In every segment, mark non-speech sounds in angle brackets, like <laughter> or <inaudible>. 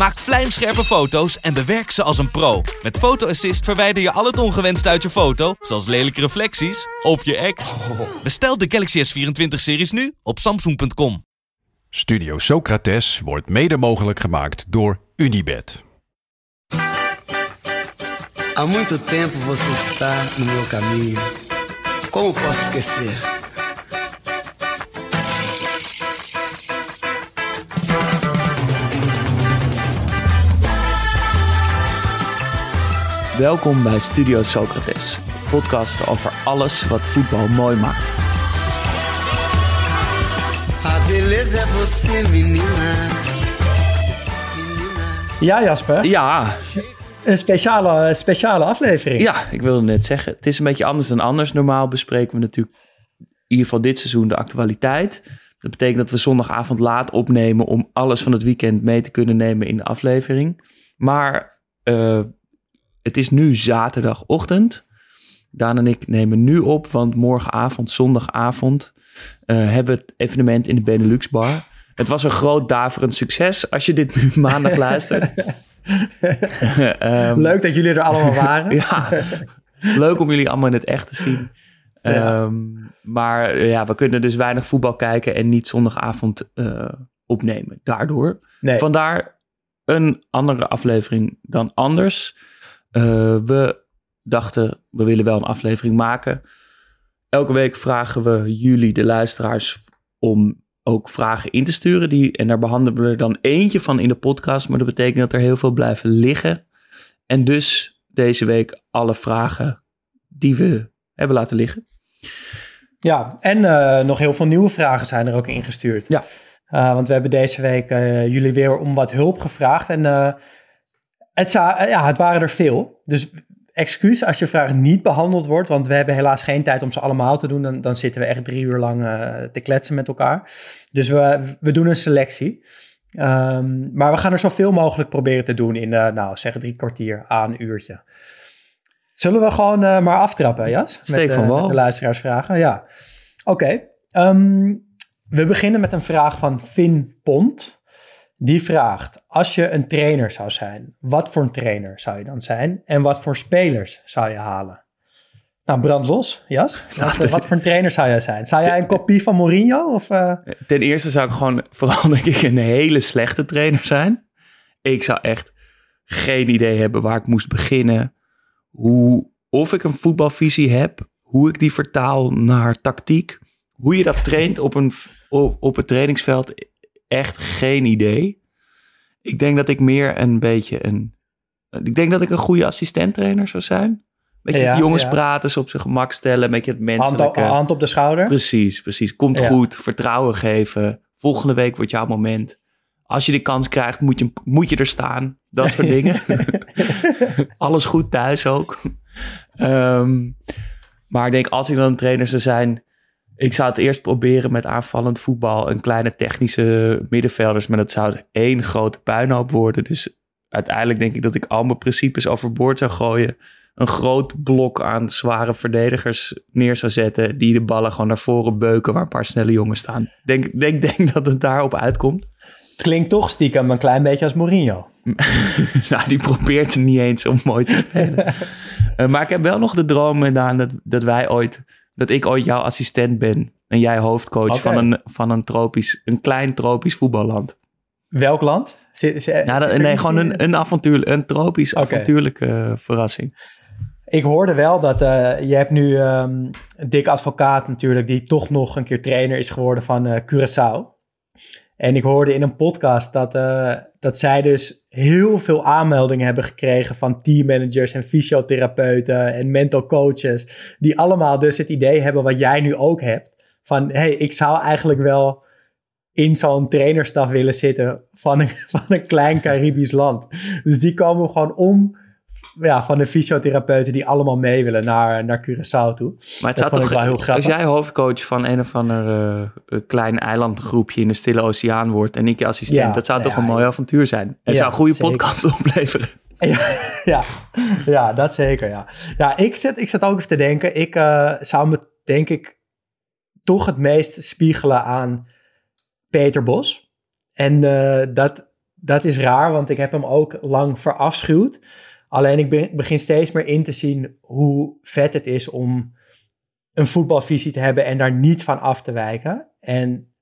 Maak vlijmscherpe foto's en bewerk ze als een pro. Met Photo Assist verwijder je al het ongewenst uit je foto, zoals lelijke reflecties of je ex. Bestel de Galaxy S24-series nu op samsung.com. Studio Socrates wordt mede mogelijk gemaakt door Unibed. Há muito tempo você está no meu caminho. Como posso esquecer? Welkom bij Studio Socrates, een podcast over alles wat voetbal mooi maakt. Ja, Jasper. Ja, Een speciale, speciale aflevering. ja, ik wilde net zeggen, het is een beetje anders dan anders. Normaal bespreken we natuurlijk in ieder geval dit seizoen de actualiteit. Dat betekent dat we zondagavond laat opnemen om alles van het weekend mee te kunnen nemen in de aflevering. Maar eh, het is nu zaterdagochtend. Daan en ik nemen nu op, want morgenavond, zondagavond, eh, hebben we het evenement in de Benelux Bar. Het was een groot daverend succes als je dit nu <laughs> maandag luistert. <laughs> Ehm, Leuk dat jullie er allemaal <laughs> waren. ja, leuk om jullie allemaal in het echt te zien. Ja. Ehm, maar eh, ja, we kunnen dus weinig voetbal kijken en niet zondagavond eh, opnemen. Daardoor. Nee. Vandaar een andere aflevering dan anders. Eh, we dachten, we willen wel een aflevering maken. Elke week vragen we jullie, de luisteraars, om ook vragen in te sturen. Die, en daar behandelen we er dan eentje van in de podcast. Maar dat betekent dat er heel veel blijven liggen. En dus deze week alle vragen die we hebben laten liggen. Ja, en eh, nog heel veel nieuwe vragen zijn er ook ingestuurd. Ja. Eh, want we hebben deze week jullie weer om wat hulp gevraagd. En het, za- eh, ja, het waren er veel. Dus excuus als je vraag niet behandeld wordt. Want we hebben helaas geen tijd om ze allemaal te doen. Dan, dan zitten we echt drie uur lang eh, te kletsen met elkaar. Dus we, we doen een selectie. Ehm, maar we gaan er zoveel mogelijk proberen te doen in, eh, nou zeg drie kwartier aan een uurtje. Zullen we gewoon maar aftrappen, Jas? Steek met, van wal. met de luisteraarsvragen, ja. Oké. ehm, we beginnen met een vraag van Finn Pont. Die vraagt, als je een trainer zou zijn, wat voor een trainer zou je dan zijn? En wat voor spelers zou je halen? Nou, brand los, Jas. <laughs> Wat, voor een trainer zou jij zijn? Zou jij een kopie van Mourinho? Of, eh, Ten eerste zou ik gewoon <laughs> vooral denk ik een hele slechte trainer zijn. Ik zou echt geen idee hebben waar ik moest beginnen. Hoe, of ik een voetbalvisie heb. Hoe ik die vertaal naar tactiek. Hoe je dat traint op, een, op, op het trainingsveld. Echt geen idee. Ik denk dat ik meer een beetje een... Ik denk dat ik een goede assistenttrainer zou zijn. Beetje Ja, met jongens ja. praten, ze op zijn gemak stellen. Een beetje het hand, menselijke... op, hand op de schouder? Precies, precies. Komt Ja. goed, vertrouwen geven. Volgende week wordt jouw moment. Als je de kans krijgt, moet je, moet je er staan. Dat soort <laughs> dingen. <laughs> Alles goed thuis ook. Ehm, maar ik denk, als ik dan een trainer zou zijn... Ik zou het eerst proberen met aanvallend voetbal... en kleine technische middenvelders. Maar dat zou één grote puinhoop worden. Dus uiteindelijk denk ik dat ik al mijn principes overboord zou gooien een groot blok aan zware verdedigers neer zou zetten. die de ballen gewoon naar voren beuken. waar een paar snelle jongens staan. Denk, denk, <laughs> denk dat het daarop uitkomt. Klinkt toch stiekem een klein beetje als Mourinho. <laughs> nou, die probeert er niet eens om mooi te spelen. <laughs> Eh, maar ik heb wel nog de droom gedaan dat, dat wij ooit. Dat ik ooit jouw assistent ben. en jij hoofdcoach van, een, van een tropisch. een klein tropisch voetballand. Welk land? Zit, zit- Nou, dat- nee, gewoon een, een avontuur. een tropisch avontuurlijke eh, verrassing. Ik hoorde wel dat eh, je hebt nu ehm Dick Advocaat natuurlijk, die toch nog een keer trainer is geworden van eh Curaçao. En ik hoorde in een podcast dat, dat zij dus heel veel aanmeldingen hebben gekregen van teammanagers en fysiotherapeuten en mental coaches. Die allemaal dus het idee hebben wat jij nu ook hebt. Van hey, ik zou eigenlijk wel in zo'n trainerstaf willen zitten van een, <laughs> van een klein Caribisch land. Dus die komen gewoon om ja, van de fysiotherapeuten die allemaal mee willen naar, naar Curaçao toe. Maar het Dat toch, wel heel als grappig. jij hoofdcoach van een of ander eh, eh, klein eilandgroepje in de Stille Oceaan wordt en ik je assistent, Ja, dat zou toch een mooi avontuur zijn. Het zou een goede zeker. podcast <laughs> opleveren. Ja, ja, ja, dat zeker, ja. Ja, ik zit, ik zit ook even te denken. Ik eh, zou me, denk ik, toch het meest spiegelen aan Peter Bos. En dat, dat is raar, want ik heb hem ook lang verafschuwd. Alleen ik be- begin steeds meer in te zien hoe vet het is om een voetbalvisie te hebben en daar niet van af te wijken. En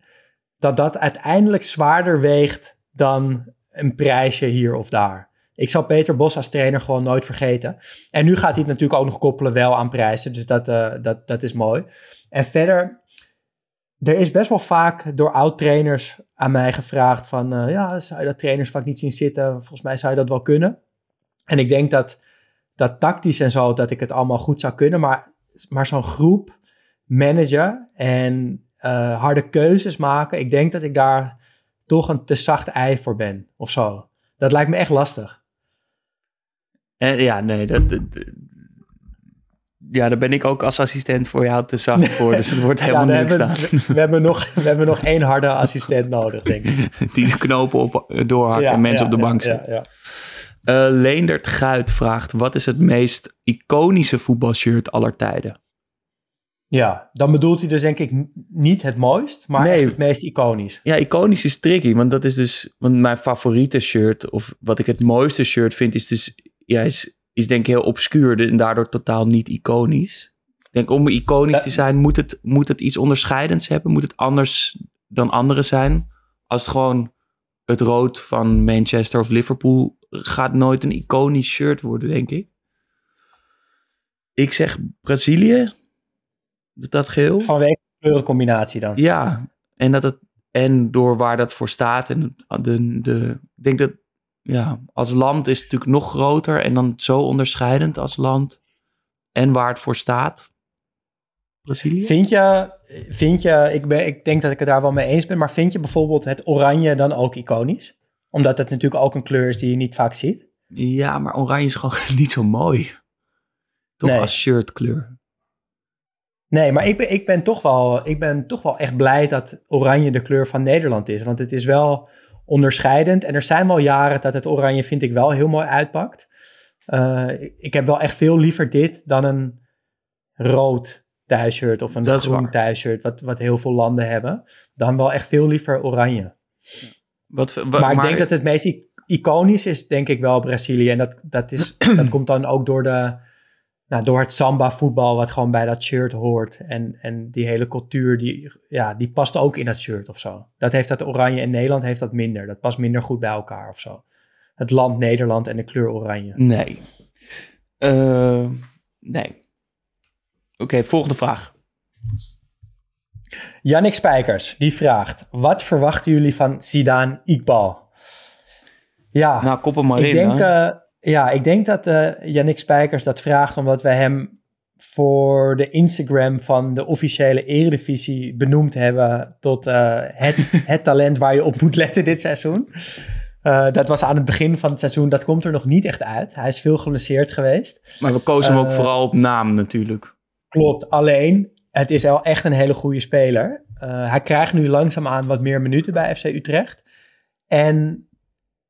dat dat uiteindelijk zwaarder weegt dan een prijsje hier of daar. Ik zal Peter Bos als trainer gewoon nooit vergeten. En nu gaat hij het natuurlijk ook nog koppelen wel aan prijzen. Dus dat, eh, dat, dat is mooi. En verder, er is best wel vaak door oud-trainers aan mij gevraagd van... eh, ja, zou je dat trainersvak niet zien zitten? Volgens mij zou je dat wel kunnen. En ik denk dat, dat tactisch en zo, dat ik het allemaal goed zou kunnen. Maar, maar zo'n groep managen en eh, harde keuzes maken... Ik denk dat ik daar toch een te zacht ei voor ben of zo. Dat lijkt me echt lastig. En ja, nee, dat, dat- dat- ja, daar ben ik ook als assistent voor jou te zacht <laughs> voor. Dus het wordt helemaal Ja, niks we, we, we hebben nog, we hebben nog één harde assistent nodig, denk ik. <laughs> Die de knopen op, eh, doorhakken Ja, en mensen ja, op de bank ja, zetten. Eh, Leendert Guit vraagt, wat is het meest iconische voetbalshirt aller tijden? Ja, dan bedoelt hij dus denk ik niet het mooist, maar Nee. het meest iconisch. Ja, iconisch is tricky, want dat is dus want mijn favoriete shirt, of wat ik het mooiste shirt vind, is dus, ja, is, is denk ik heel obscuur en daardoor totaal niet iconisch. Ik denk om iconisch te zijn, moet het, moet het iets onderscheidends hebben, moet het anders dan anderen zijn. Als het gewoon het rood van Manchester of Liverpool gaat nooit een iconisch shirt worden, denk ik. Ik zeg Brazilië, dat dat geheel. Vanwege de kleurencombinatie dan. Ja, en dat het en door waar dat voor staat en de, de ik denk dat ja, als land is het natuurlijk nog groter en dan zo onderscheidend als land en waar het voor staat. Brazilië? Vind je, vind je ik, ben, ik denk dat ik het daar wel mee eens ben, maar vind je bijvoorbeeld het oranje dan ook iconisch? Omdat het natuurlijk ook een kleur is die je niet vaak ziet. Ja, maar oranje is gewoon <laughs> niet zo mooi. Toch Nee. als shirtkleur. Nee, maar ik ben, ik, ben toch wel, ik ben toch wel echt blij dat oranje de kleur van Nederland is. Want het is wel onderscheidend. En er zijn wel jaren dat het oranje, vind ik, wel heel mooi uitpakt. Eh, ik- heb wel echt veel liever dit dan een rood thuisshirt of een Dat groen thuisshirt, wat, wat heel veel landen hebben. Dan wel echt veel liever oranje. Wat, wa- Maar, ik denk dat het meest iconisch is, denk ik wel Brazilië. En dat, dat, is, <clears throat> dat komt dan ook door, de, nou, door het samba-voetbal, wat gewoon bij dat shirt hoort. En, en die hele cultuur, die, ja, die past ook in dat shirt of zo. Dat heeft dat oranje in Nederland heeft dat minder. Dat past minder goed bij elkaar of zo. Het land Nederland en de kleur oranje. Nee. Eh, nee. Oké, volgende vraag. Yannick Spijkers, die vraagt: Wat verwachten jullie van Zidane Iqbal? Ja, Nou, kop hem maar ik in. denk, eh, ja, ik denk dat eh Yannick Spijkers dat vraagt omdat wij hem voor de Instagram van de officiële eredivisie benoemd hebben tot eh, het, <laughs> het talent waar je op moet letten dit seizoen. Eh, dat was aan het begin van het seizoen, dat komt er nog niet echt uit. Hij is veel geblesseerd geweest. maar we kozen hem ook eh, vooral op naam natuurlijk. Klopt, alleen het is wel echt een hele goede speler. Eh, hij krijgt nu langzaamaan wat meer minuten bij FC Utrecht. En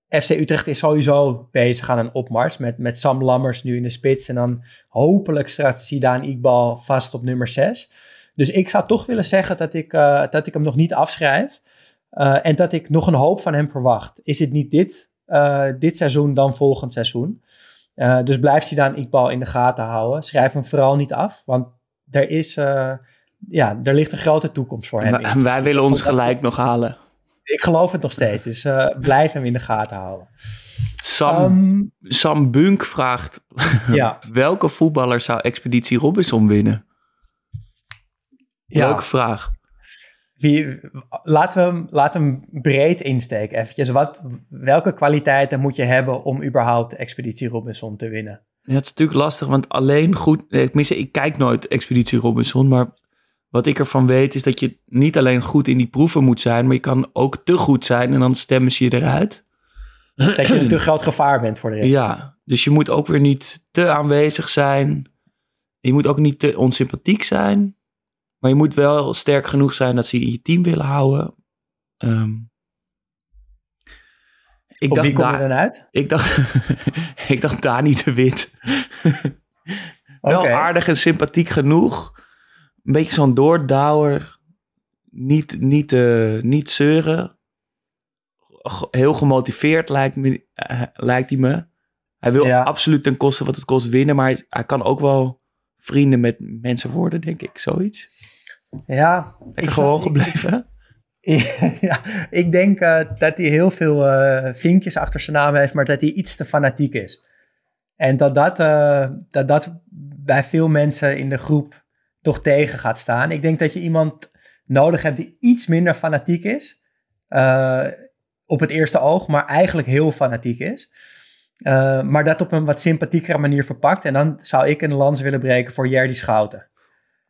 FC Utrecht is sowieso bezig aan een opmars met, met Sam Lammers nu in de spits. En dan hopelijk staat Zidane Iqbal vast op nummer 6. Dus ik zou toch willen zeggen dat ik, eh, dat ik hem nog niet afschrijf. Eh, en dat ik nog een hoop van hem verwacht. Is het niet dit, dit seizoen, dan volgend seizoen. Dus blijf Zidane Iqbal in de gaten houden. Schrijf hem vooral niet af, want er is... eh, ja, er ligt een grote toekomst voor hem. En wij- in. wij willen ons gelijk nog halen. Ik geloof het nog steeds, dus eh, blijf hem in de gaten houden. Sam, Ehm, Sam Bunk vraagt: <laughs> ja, welke voetballer zou Expeditie Robinson winnen? ja. Leuke vraag. Wie, laten, we hem, laten we hem breed insteken eventjes. Wat, welke kwaliteiten moet je hebben om überhaupt Expeditie Robinson te winnen? Ja, het is natuurlijk lastig, want alleen goed. Tenminste, ik kijk nooit Expeditie Robinson. Maar wat ik ervan weet is dat je niet alleen goed in die proeven moet zijn. Maar je kan ook te goed zijn en dan stemmen ze je eruit. dat je een <clears throat> te groot gevaar bent voor de rest. Ja, dus je moet ook weer niet te aanwezig zijn. Je moet ook niet te onsympathiek zijn. Maar je moet wel sterk genoeg zijn dat ze je in je team willen houden. Ehm, ik Op dacht wie kom je dan uit? Ik dacht, <laughs> ik dacht Dani de Wit. <laughs> Wel aardig en sympathiek genoeg. Een beetje zo'n doordouwer. Niet, niet, eh, niet zeuren. Heel gemotiveerd lijkt, me, eh, lijkt hij me. Hij wil Ja. absoluut ten koste wat het kost winnen. Maar hij, hij kan ook wel vrienden met mensen worden, denk ik. Zoiets. Ja, Lekker ik gewoon ik- gebleven. <laughs> ja, ik denk eh, dat hij heel veel eh, vinkjes achter zijn naam heeft, maar dat hij iets te fanatiek is. En dat dat, eh, dat dat bij veel mensen in de groep toch tegen gaat staan. Ik denk dat je iemand nodig hebt die iets minder fanatiek is. op het eerste oog, maar eigenlijk heel fanatiek is. Maar dat op een wat sympathiekere manier verpakt. En dan zou ik een lans willen breken voor Jerdy Schouten.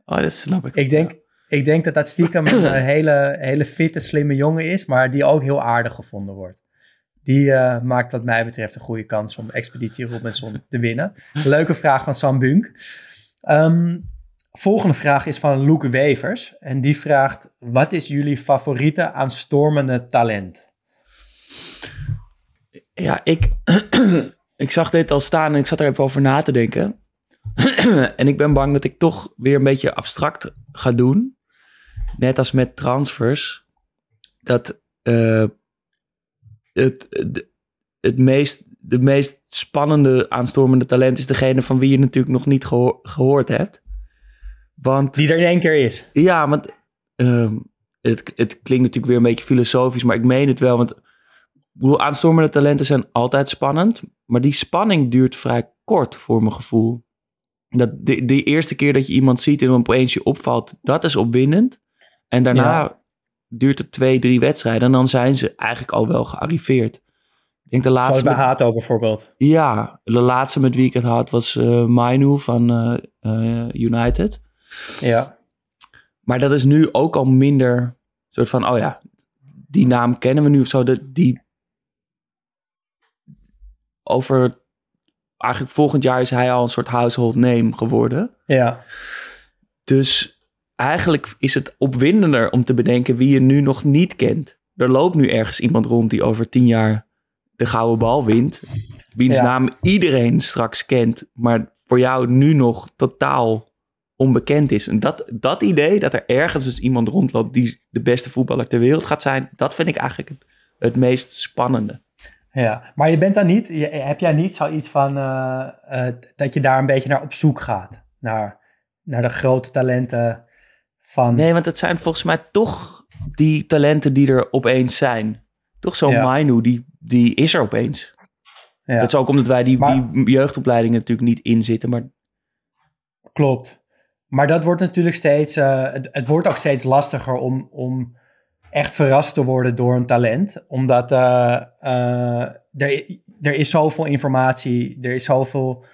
Oh, dat snap ik. Ik denk, ik denk dat dat stiekem een eh, <clears throat> hele, hele fitte, slimme jongen is, maar die ook heel aardig gevonden wordt. Die eh, maakt wat mij betreft een goede kans om Expeditie Robinson te winnen. <laughs> Leuke vraag van Sam Bunk. Ehm, volgende vraag is van Loek Wevers. En die vraagt, wat is jullie favoriete aanstormende talent? Ja, ik, <clears throat> ik zag dit al staan en ik zat er even over na te denken. <clears throat> en ik ben bang dat ik toch weer een beetje abstract ga doen. Net als met transfers. Dat eh, het, het meest, de meest spannende aanstormende talent is degene van wie je natuurlijk nog niet geho- gehoord hebt. Want Die er in één keer is. ja, want ehm, het, het klinkt natuurlijk weer een beetje filosofisch, maar ik meen het wel. Want bedoel, aanstormende talenten zijn altijd spannend, maar die spanning duurt vrij kort voor mijn gevoel. Dat de, de eerste keer dat je iemand ziet en opeens je opvalt, dat is opwindend. En daarna Ja. duurt het twee, drie wedstrijden en dan zijn ze eigenlijk al wel gearriveerd. Ik denk de Zoals laatste... bij met- Hato bijvoorbeeld. ja, de laatste met wie ik het had was eh Mainu van eh, eh, United. Ja. Maar dat is nu ook al minder soort van, oh ja, die naam kennen we nu of zo. Dat die over eigenlijk volgend jaar is hij al een soort household name geworden. Ja. Dus eigenlijk is het opwindender om te bedenken wie je nu nog niet kent. Er loopt nu ergens iemand rond die over tien jaar de gouden bal wint. Wiens Ja. naam iedereen straks kent, maar voor jou nu nog totaal onbekend is. En dat, dat idee, dat er ergens dus iemand rondloopt die de beste voetballer ter wereld gaat zijn, dat vind ik eigenlijk het, het meest spannende. Ja, maar je bent dan niet, je, heb jij niet zoiets van eh, eh, dat je daar een beetje naar op zoek gaat? Naar, naar de grote talenten van. Nee, want het zijn volgens mij toch die talenten die er opeens zijn. Toch zo'n Ja. Mainu, die, die is er opeens. Ja, Dat is ook omdat wij die, Maar- die jeugdopleidingen natuurlijk niet inzitten. Maar klopt. Maar dat wordt natuurlijk steeds, eh, het, het wordt ook steeds lastiger om, om echt verrast te worden door een talent. Omdat eh, eh, er, er is zoveel informatie, er is zoveel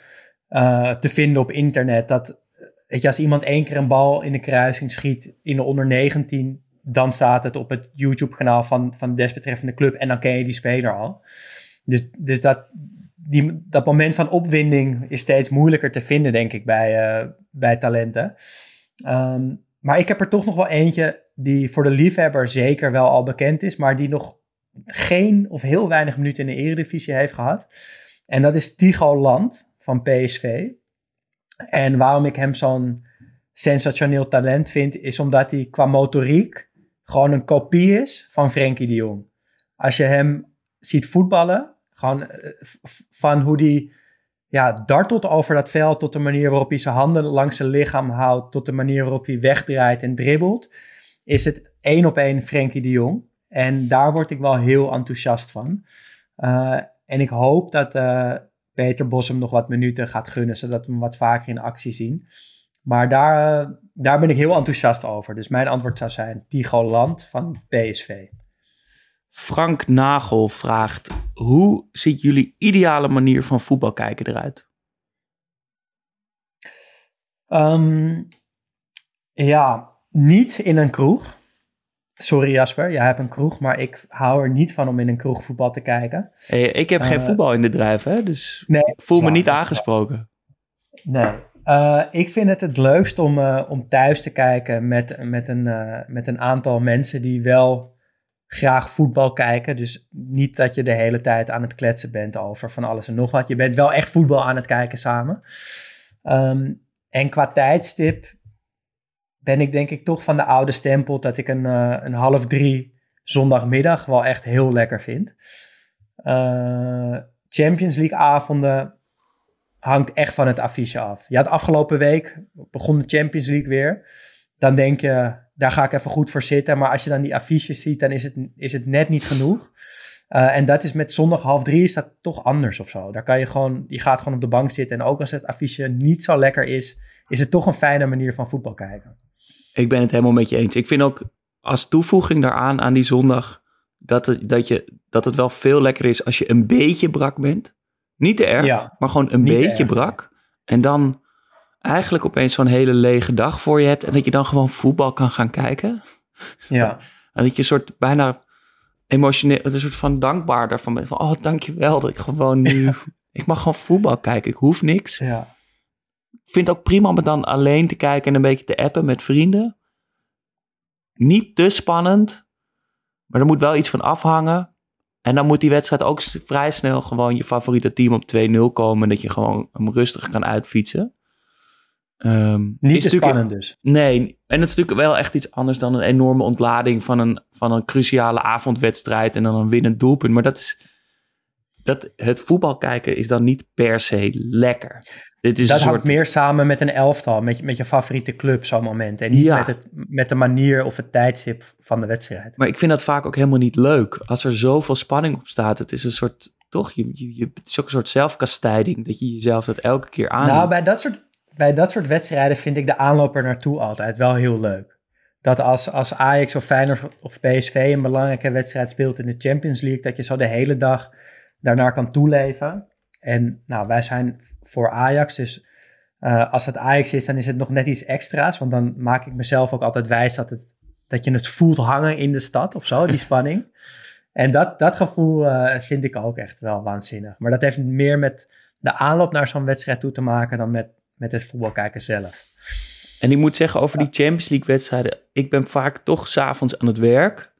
te vinden op internet. Dat als iemand één keer een bal in de kruising schiet in de onder 19, dan staat het op het YouTube-kanaal van, van de desbetreffende club en dan ken je die speler al. Dus, dus dat, die, dat moment van opwinding is steeds moeilijker te vinden, denk ik, bij, eh, bij talenten. Ehm, maar ik heb er toch nog wel eentje die voor de liefhebber zeker wel al bekend is, maar die nog geen of heel weinig minuten in de Eredivisie heeft gehad. En dat is Tigo Land van PSV. En waarom ik hem zo'n sensationeel talent vind, is omdat hij qua motoriek gewoon een kopie is van Frenkie de Jong. Als je hem ziet voetballen, gewoon eh, van hoe hij ja, dartelt over dat veld, tot de manier waarop hij zijn handen langs zijn lichaam houdt, tot de manier waarop hij wegdraait en dribbelt, is het één op één Frenkie de Jong. En daar word ik wel heel enthousiast van. Eh, en ik hoop dat eh, Peter Bos hem nog wat minuten gaat gunnen, zodat we hem wat vaker in actie zien. Maar daar, eh, daar ben ik heel enthousiast over. Dus mijn antwoord zou zijn Tigo Land van PSV. Frank Nagel vraagt: hoe ziet jullie ideale manier van voetbal kijken eruit? Ehm, ja, niet in een kroeg. Sorry Jasper, jij hebt een kroeg, maar ik hou er niet van om in een kroeg voetbal te kijken. Hey, ik heb geen Eh, voetbal in de drijf, hè? Dus Nee, ik voel me niet aangesproken. Nee. Eh, ik vind het het leukst om, eh, om thuis te kijken met, met, een, met een aantal mensen die wel graag voetbal kijken. Dus niet dat je de hele tijd aan het kletsen bent over van alles en nog wat. Je bent wel echt voetbal aan het kijken samen. Ehm, en qua tijdstip ben ik denk ik toch van de oude stempel dat ik een, eh, een half drie zondagmiddag wel echt heel lekker vind. Eh, Champions League avonden hangt echt van het affiche af. Ja, de afgelopen week begon de Champions League weer. Dan denk je, daar ga ik even goed voor zitten. Maar als je dan die affiches ziet, dan is het, is het net niet genoeg. Eh, en dat is met zondag half drie is dat toch anders of zo. Daar kan je gewoon, je gaat gewoon op de bank zitten. En ook als het affiche niet zo lekker is, is het toch een fijne manier van voetbal kijken. Ik ben het helemaal met je eens. Ik vind ook als toevoeging daaraan, aan die zondag, dat het, dat, je, dat het wel veel lekker is als je een beetje brak bent. Niet te erg, Ja. maar gewoon een beetje erg, brak. En dan eigenlijk opeens zo'n hele lege dag voor je hebt. En dat je dan gewoon voetbal kan gaan kijken. Ja, <laughs> En dat je een soort bijna emotioneel, een soort van dankbaar daarvan bent. Van, oh, dankjewel dat ik gewoon nu... <laughs> Ik mag gewoon voetbal kijken. Ik hoef niks. ja. Ik vind het ook prima om het dan alleen te kijken en een beetje te appen met vrienden. Niet te spannend, maar er moet wel iets van afhangen. En dan moet die wedstrijd ook vrij snel gewoon je favoriete team op 2-0 komen. En dat je gewoon hem rustig kan uitfietsen. Ehm, Niet te spannend dus. Nee, en het is natuurlijk wel echt iets anders dan een enorme ontlading van een, van een cruciale avondwedstrijd en dan een winnend doelpunt. Maar dat is, dat, het voetbal kijken is dan niet per se lekker. Dit is dat hangt soort, meer samen met een elftal, met, je- met je favoriete club zo'n moment. En niet Ja. met, het, met de manier of het tijdstip van de wedstrijd. Maar ik vind dat vaak ook helemaal niet leuk. Als er zoveel spanning op staat, het is een soort, toch, je, je, je- het is ook een soort zelfkastijding, dat je jezelf dat elke keer aan. Nou, bij dat, soort, bij dat soort wedstrijden vind ik de aanloop er naartoe altijd wel heel leuk. Dat als, als Ajax of Feyenoord of PSV een belangrijke wedstrijd speelt in de Champions League, dat je zo de hele dag daarnaar kan toeleven. En nou, wij zijn voor Ajax, dus eh, als het Ajax is, dan is het nog net iets extra's. Want dan maak ik mezelf ook altijd wijs dat, het, dat je het voelt hangen in de stad of zo, die <laughs> spanning. En dat, dat gevoel eh, vind ik ook echt wel waanzinnig. Maar dat heeft meer met de aanloop naar zo'n wedstrijd toe te maken dan met, met het voetbalkijken zelf. En ik moet zeggen, over die Champions League wedstrijden, ik ben vaak toch s'avonds aan het werk.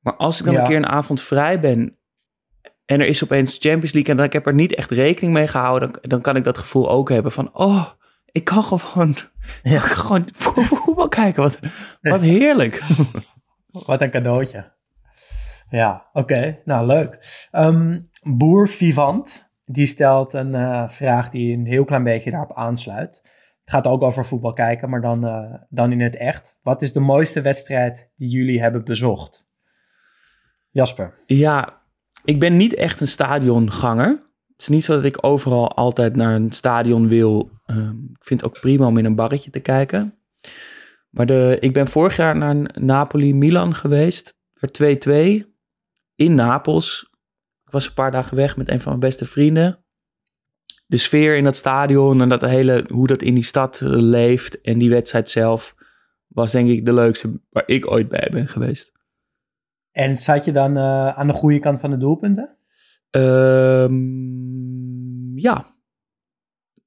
Maar als ik dan Ja. een keer een avond vrij ben en er is opeens Champions League en dan, ik heb er niet echt rekening mee gehouden, dan, dan kan ik dat gevoel ook hebben van, oh, ik kan gewoon, Ja. ik kan gewoon <laughs> voetbal kijken. Wat, wat heerlijk. <laughs> Wat een cadeautje. Ja, oké. Nou, leuk. Ehm, Boer Vivant, die stelt een eh, vraag die een heel klein beetje daarop aansluit. Het gaat ook over voetbal kijken, maar dan, eh, dan in het echt. Wat is de mooiste wedstrijd die jullie hebben bezocht? Jasper. Ja, ik ben niet echt een stadionganger. Het is niet zo dat ik overal altijd naar een stadion wil. Ehm, ik vind het ook prima om in een barretje te kijken. Maar de, ik ben vorig jaar naar Napoli-Milan geweest. Er 2-2 in Napels. Ik was een paar dagen weg met een van mijn beste vrienden. De sfeer in dat stadion en dat hele, hoe dat in die stad eh, leeft en die wedstrijd zelf was denk ik de leukste waar ik ooit bij ben geweest. En zat je dan eh, aan de goede kant van de doelpunten? Ehm, ja.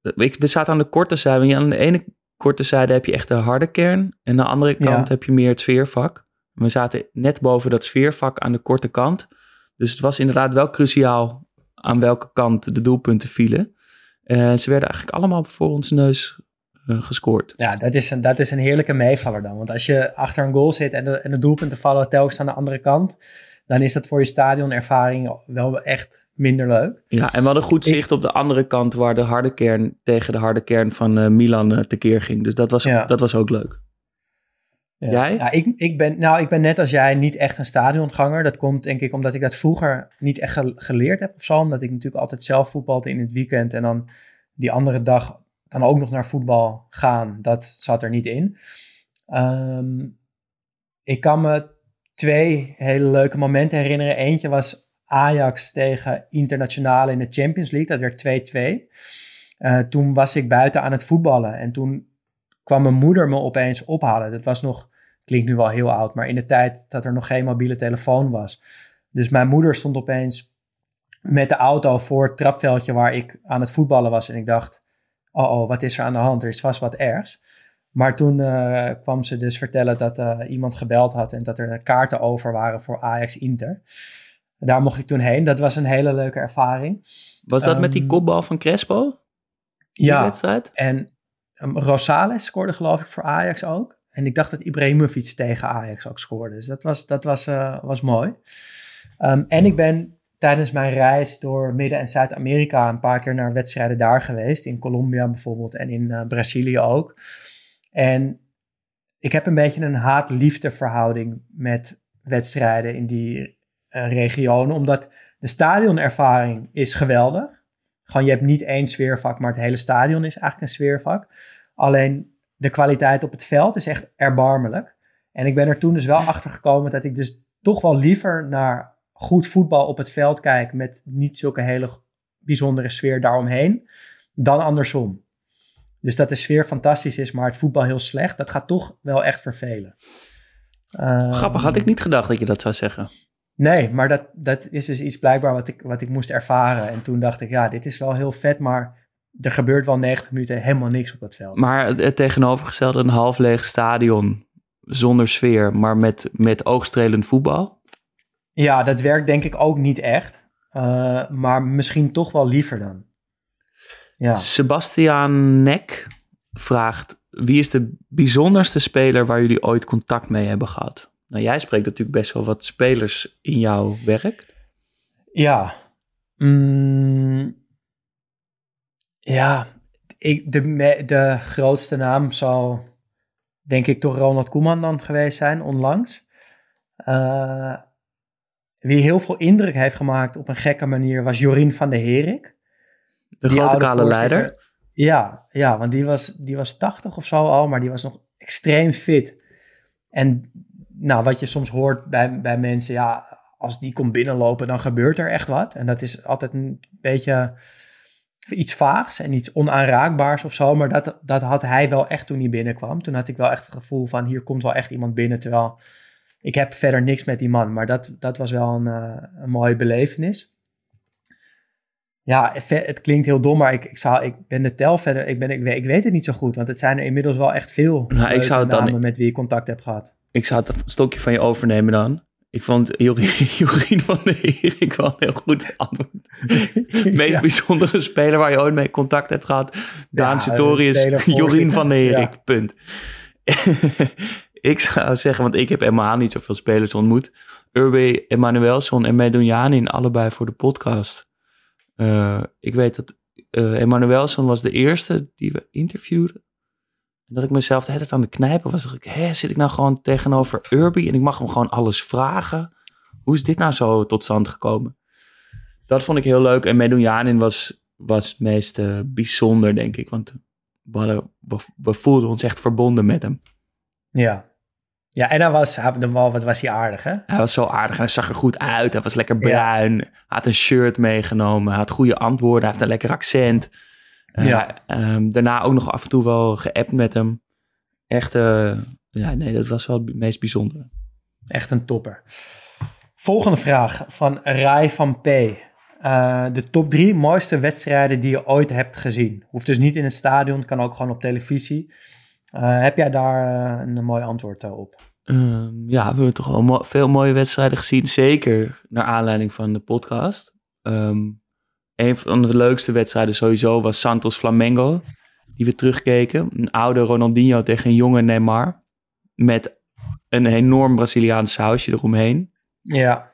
Ik, we zaten aan de korte zijde. Aan de ene korte zijde heb je echt de harde kern. En aan de andere kant Ja. heb je meer het sfeervak. We zaten net boven dat sfeervak aan de korte kant. Dus het was inderdaad wel cruciaal aan welke kant de doelpunten vielen. En ze werden eigenlijk allemaal voor ons neus eh, gescoord. Ja, dat is, een, dat is een heerlijke meevaller dan. Want als je achter een goal zit en de, en de doelpunten vallen telkens aan de andere kant, dan is dat voor je stadionervaring wel echt minder leuk. Ja, en we hadden goed zicht op de andere kant waar de harde kern tegen de harde kern van eh, Milan eh, tekeer ging. Dus dat was, Ja. dat was ook leuk. Ja. Jij? Ja, ik, ik, ben, nou, ik ben net als jij niet echt een stadionganger. Dat komt denk ik omdat ik dat vroeger niet echt ge- geleerd heb of zo. Omdat ik natuurlijk altijd zelf voetbalde in het weekend en dan die andere dag dan ook nog naar voetbal gaan. Dat zat er niet in. Ehm, ik kan me twee hele leuke momenten herinneren. Eentje was Ajax tegen Internationale in de Champions League. Dat werd 2-2. Eh, toen was ik buiten aan het voetballen. En toen kwam mijn moeder me opeens ophalen. Dat was nog klinkt nu wel heel oud, maar in de tijd dat er nog geen mobiele telefoon was. Dus mijn moeder stond opeens met de auto voor het trapveldje waar ik aan het voetballen was. En ik dacht, oh, oh wat is er aan de hand? Er is vast wat ergs. Maar toen uh, kwam ze dus vertellen dat uh, iemand gebeld had en dat er kaarten over waren voor Ajax Inter. Daar mocht ik toen heen. Dat was een hele leuke ervaring. Was dat um, met die kopbal van Crespo? Die ja, wedstrijd? en um, Rosales scoorde geloof ik voor Ajax ook. En ik dacht dat Ibrahimovic tegen Ajax ook scoorde. Dus dat was, dat was, uh, was mooi. Um, en ik ben tijdens mijn reis door Midden- en Zuid-Amerika een paar keer naar wedstrijden daar geweest. In Colombia bijvoorbeeld en in uh, Brazilië ook. En ik heb een beetje een haat-liefde verhouding met wedstrijden in die uh, regionen. Omdat de stadionervaring is geweldig. Gewoon, je hebt niet één sfeervak, maar het hele stadion is eigenlijk een sfeervak. Alleen de kwaliteit op het veld is echt erbarmelijk. En ik ben er toen dus wel achter gekomen dat ik dus toch wel liever naar goed voetbal op het veld kijk met niet zulke hele bijzondere sfeer daaromheen, dan andersom. Dus dat de sfeer fantastisch is, maar het voetbal heel slecht, dat gaat toch wel echt vervelen. Um, Grappig, had ik niet gedacht dat je dat zou zeggen. Nee, maar dat, dat is dus iets blijkbaar wat ik, wat ik moest ervaren. En toen dacht ik, ja, dit is wel heel vet, maar er gebeurt wel 90 minuten helemaal niks op dat veld. Maar het tegenovergestelde, een half leeg stadion zonder sfeer, maar met, met oogstrelend voetbal? Ja, dat werkt denk ik ook niet echt. Uh, maar misschien toch wel liever dan. Ja. Sebastiaan Nek vraagt: wie is de bijzonderste speler waar jullie ooit contact mee hebben gehad? Nou, jij spreekt natuurlijk best wel wat spelers in jouw werk. Ja. Mm, ja, ik, de, de grootste naam zal denk ik toch Ronald Koeman dan geweest zijn, onlangs. Uh, wie heel veel indruk heeft gemaakt op een gekke manier was Jorien van der Herik. De grote kale leider. Ja, ja, want die was, die was 80 of zo al, maar die was nog extreem fit. En nou, wat je soms hoort bij, bij mensen, ja, als die komt binnenlopen, dan gebeurt er echt wat. En dat is altijd een beetje iets vaags en iets onaanraakbaars of zo. Maar dat, dat had hij wel echt toen hij binnenkwam. Toen had ik wel echt het gevoel van, hier komt wel echt iemand binnen. Terwijl ik heb verder niks met die man, maar dat, dat was wel een, uh, een mooie belevenis. Ja, het klinkt heel dom, maar ik, ik, zou, ik ben de tel verder. Ik, ben, ik, weet, ik weet het niet zo goed, want het zijn er inmiddels wel echt veel nou, ik zou dan, met wie ik contact heb gehad. Ik zou het stokje van je overnemen dan. Ik vond Jorien <laughs> van der Herik wel een heel goed antwoord. De <laughs> meest bijzondere speler waar je ooit mee contact hebt gehad. Daan ja, Sartorius, <laughs> Jorien van der Herik, ja. punt. Ik zou zeggen, want ik heb helemaal niet zoveel spelers ontmoet. Urbe Emanuelson en Medunjanin, allebei voor de podcast. Uh, ik weet dat uh, Emanuelson was de eerste die we interviewden. En dat ik mezelf de hele tijd aan de knijpen was. Ik, hé, zit ik nou gewoon tegenover Urbi en ik mag hem gewoon alles vragen? Hoe is dit nou zo tot stand gekomen? Dat vond ik heel leuk. En Medunjanin was, was het meest uh, bijzonder, denk ik. Want we, we voelden ons echt verbonden met hem. Ja, ja, en hij was, wat was hij aardig, hè? Hij was zo aardig en hij zag er goed uit. Hij was lekker bruin. Hij had een shirt meegenomen. Hij had goede antwoorden. Hij heeft een lekker accent. Uh, ja. Um, daarna ook nog af en toe wel geappt met hem. Echt, uh, ja, nee, dat was wel het meest bijzondere. Echt een topper. Volgende vraag van Rai van P. Uh, de top drie mooiste wedstrijden die je ooit hebt gezien. Hoeft dus niet in een stadion, kan ook gewoon op televisie. Uh, heb jij daar uh, een mooi antwoord uh, op? Um, ja, we hebben toch wel mo veel mooie wedstrijden gezien. Zeker naar aanleiding van de podcast. Um, een van de leukste wedstrijden sowieso was Santos Flamengo. Die we terugkeken. Een oude Ronaldinho tegen een jonge Neymar. Met een enorm Braziliaans sausje eromheen. Ja.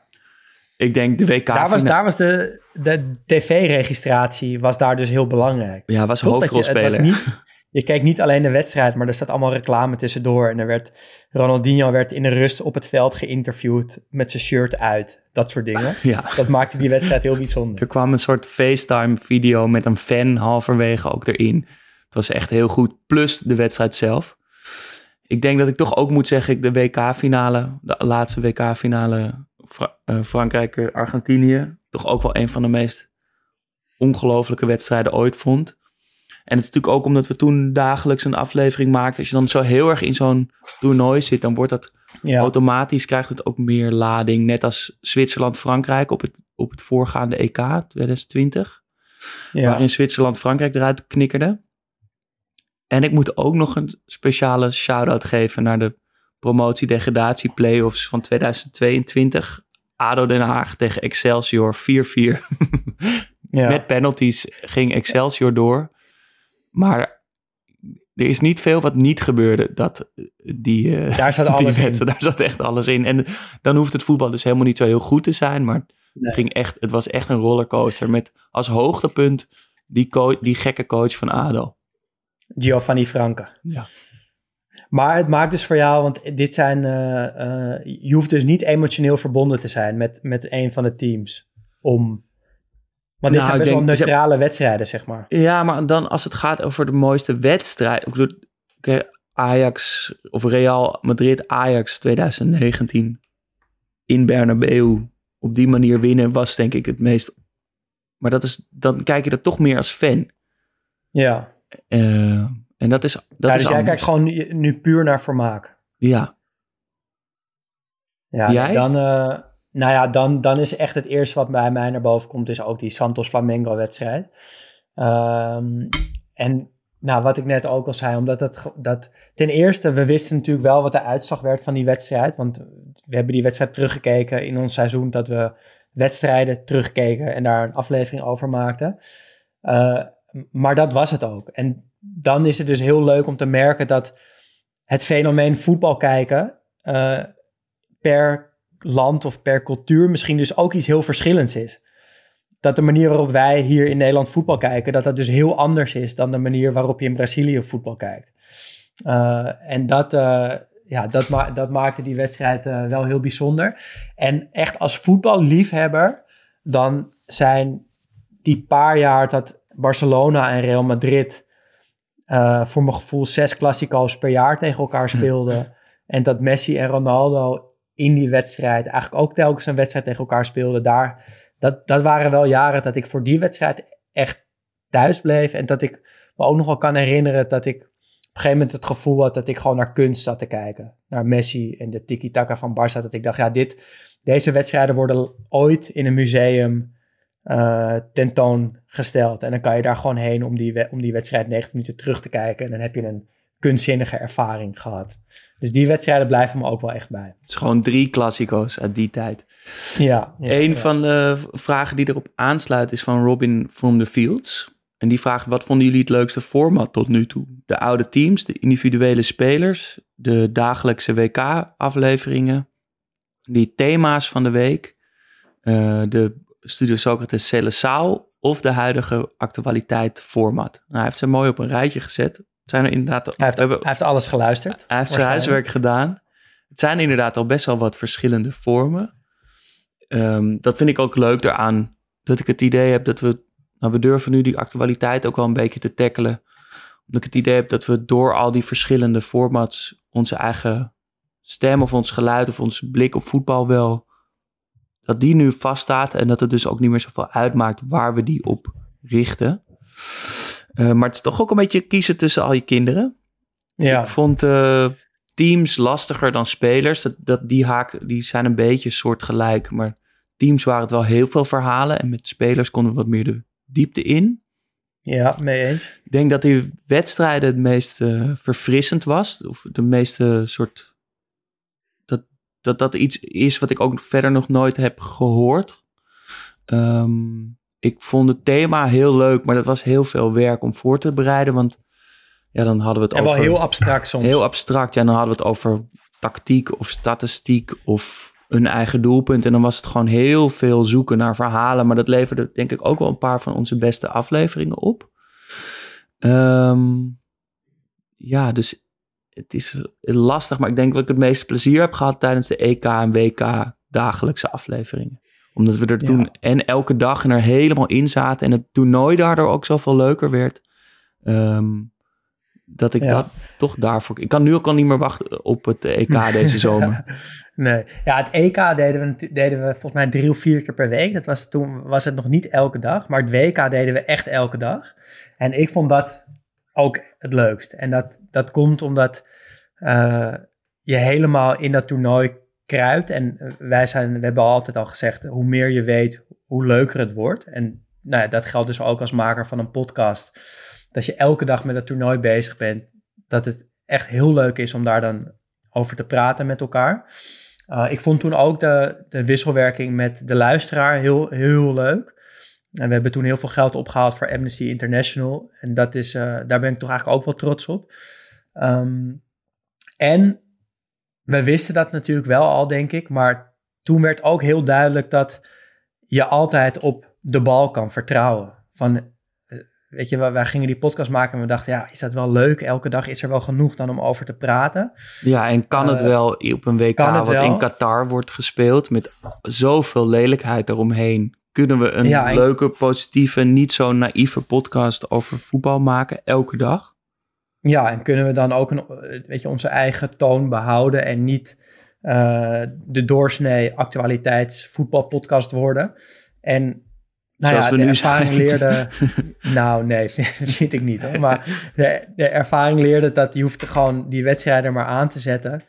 Ik denk de WK... Daar was, daar was de, de tv-registratie was daar dus heel belangrijk. Ja, was hoofdrolspeler. Het was niet, <laughs> je keek niet alleen de wedstrijd, maar er staat allemaal reclame tussendoor. En er werd, Ronaldinho werd in de rust op het veld geïnterviewd met zijn shirt uit. Dat soort dingen. <laughs> Ja. Dat maakte die wedstrijd heel bijzonder. Er kwam een soort FaceTime-video met een fan halverwege ook erin. Het was echt heel goed. Plus de wedstrijd zelf. Ik denk dat ik toch ook moet zeggen, de WK-finale, de laatste WK-finale Fra uh, Frankrijk-Argentinië, toch ook wel een van de meest ongelofelijke wedstrijden ooit vond. En het is natuurlijk ook omdat we toen dagelijks een aflevering maakten. Als je dan zo heel erg in zo'n toernooi zit, dan wordt dat Ja, automatisch krijgt het ook meer lading. Net als Zwitserland-Frankrijk op het, op het voorgaande EK 2020. ja. Waarin Zwitserland-Frankrijk eruit knikkerde. En ik moet ook nog een speciale shout-out geven naar de promotie-degradatie-playoffs van 2022. ADO Den Haag tegen Excelsior 4-4. ja. <laughs> Met penalties ging Excelsior door. Maar er is niet veel wat niet gebeurde. Dat die, eh, Daar zat <laughs> die alles in. daar zat echt alles in. En dan hoeft het voetbal dus helemaal niet zo heel goed te zijn. Maar Nee. het, ging echt, het was echt een rollercoaster. Met als hoogtepunt die, die gekke coach van ADO. Giovanni Franke. Ja. Maar het maakt dus voor jou, want dit zijn, eh, eh, je hoeft dus niet emotioneel verbonden te zijn met, met een van de teams. Om, want dit Nou, zijn best wel denk- neutrale wedstrijden, zeg maar. Ja, maar dan als het gaat over de mooiste wedstrijd. Ik bedoel, Ajax of Real Madrid Ajax 2019 in Bernabeu op die manier winnen was denk ik het meest. Maar dat is, dan kijk je dat toch meer als fan. Ja, Eh, en dat is dat ja is dus jij anders. kijkt gewoon nu, nu puur naar vermaak. Ja, Ja, Jij? Dan, eh, nou ja, dan, dan is echt het eerste wat bij mij naar boven komt, is ook die Santos Flamengo wedstrijd. Ehm, en nou, wat ik net ook al zei, omdat dat, dat ten eerste, we wisten natuurlijk wel wat de uitslag werd van die wedstrijd. Want we hebben die wedstrijd teruggekeken in ons seizoen, dat we wedstrijden terugkeken en daar een aflevering over maakten. Eh, maar dat was het ook. En dan is het dus heel leuk om te merken dat het fenomeen voetbal kijken eh, per land of per cultuur misschien dus ook iets heel verschillends is. Dat de manier waarop wij hier in Nederland voetbal kijken, dat dat dus heel anders is dan de manier waarop je in Brazilië voetbal kijkt. Eh, en dat, eh, ja, dat, ma dat maakte die wedstrijd eh, wel heel bijzonder. En echt als voetballiefhebber, dan zijn die paar jaar dat Barcelona en Real Madrid voor mijn gevoel zes klassico's per jaar tegen elkaar speelden. En dat Messi en Ronaldo in die wedstrijd eigenlijk ook telkens een wedstrijd tegen elkaar speelden. Daar, dat, dat waren wel jaren dat ik voor die wedstrijd echt thuis bleef. En dat ik me ook nog wel kan herinneren dat ik op een gegeven moment het gevoel had dat ik gewoon naar kunst zat te kijken. Naar Messi en de tiki-taka van Barça. Dat ik dacht, ja, dit, deze wedstrijden worden ooit in een museum eh, tentoongesteld. En dan kan je daar gewoon heen om die, om die wedstrijd 90 minuten terug te kijken. En dan heb je een kunstzinnige ervaring gehad. Dus die wedstrijden blijven me ook wel echt bij. het is gewoon drie klassico's uit die tijd. Ja, ja, Een ja. van de vragen die erop aansluit is van Robin from the Fields. En die vraagt, wat vonden jullie het leukste format tot nu toe? De oude teams, de individuele spelers, de dagelijkse WK-afleveringen, die thema's van de week, eh, de Studio Socrates Celesaal of de huidige actualiteit format. Nou, hij heeft ze mooi op een rijtje gezet. Het zijn er inderdaad... Hij heeft, hebben- hij heeft alles geluisterd. hij heeft zijn huiswerk gedaan. Het zijn inderdaad al best wel wat verschillende vormen. Ehm, dat vind ik ook leuk daaraan. Dat ik het idee heb dat we... Nou, we durven nu die actualiteit ook wel een beetje te tackelen. Omdat ik het idee heb dat we door al die verschillende formats... onze eigen stem of ons geluid of ons blik op voetbal wel... dat die nu vaststaat. En dat het dus ook niet meer zoveel uitmaakt waar we die op richten. Eh, maar het is toch ook een beetje kiezen tussen al je kinderen. Ja, Ik vond eh, teams lastiger dan spelers. Dat, dat die, haak, die zijn een beetje soortgelijk. Maar teams waren het wel heel veel verhalen. En met spelers konden we wat meer de diepte in. ja, mee eens. Ik denk dat die wedstrijden het meest eh, verfrissend was. Of de meeste soort... Dat, dat dat iets is wat ik ook verder nog nooit heb gehoord. Ehm, ik vond het thema heel leuk. Maar dat was heel veel werk om voor te bereiden. Want ja, dan hadden we het En wel over... heel abstract soms. Heel abstract. Ja, en dan hadden we het over tactiek of statistiek of een eigen doelpunt. En dan was het gewoon heel veel zoeken naar verhalen. Maar dat leverde denk ik ook wel een paar van onze beste afleveringen op. Ehm, ja, dus het is lastig. Maar ik denk dat ik het meeste plezier heb gehad tijdens de EK en WK dagelijkse afleveringen. Omdat we er toen Ja. en elke dag er helemaal in zaten. En het toernooi daardoor ook zoveel leuker werd. Ehm, dat ik Ja. dat toch daarvoor... Ik kan nu ook al niet meer wachten op het EK <laughs> deze zomer. Nee. Ja, het EK deden we, deden we volgens mij drie of vier keer per week. Dat was, toen was het nog niet elke dag. Maar het WK deden we echt elke dag. En ik vond dat ook het leukst. En dat, dat komt omdat eh, je helemaal in dat toernooi kruipt. En eh, wij zijn, we hebben altijd al gezegd, hoe meer je weet, hoe leuker het wordt. En nou ja, dat geldt dus ook als maker van een podcast. Dat je elke dag met het toernooi bezig bent. Dat het echt heel leuk is om daar dan over te praten met elkaar. Uh, ik vond toen ook de, de wisselwerking met de luisteraar heel, heel leuk. En we hebben toen heel veel geld opgehaald voor Amnesty International. En dat is, uh, daar ben ik toch eigenlijk ook wel trots op. Um, en we wisten dat natuurlijk wel al, denk ik. Maar toen werd ook heel duidelijk dat je altijd op de bal kan vertrouwen. Van, weet je, wij gingen die podcast maken en we dachten, ja, is dat wel leuk? Elke dag is er wel genoeg dan om over te praten. Ja, en kan het uh, wel op een WK wat wel? in Qatar wordt gespeeld met zoveel lelijkheid eromheen? Kunnen we een ja, en... leuke, positieve, niet zo naïeve podcast over voetbal maken elke dag? Ja, en kunnen we dan ook een, weet je, onze eigen toon behouden en niet uh, de doorsnee actualiteitsvoetbalpodcast worden? En nou Zoals ja, we de nu ervaring zijn. leerde. <laughs> nou, nee, <laughs> vind ik niet hoor. Maar de, de, ervaring leerde dat je hoeft gewoon die wedstrijden maar aan te zetten.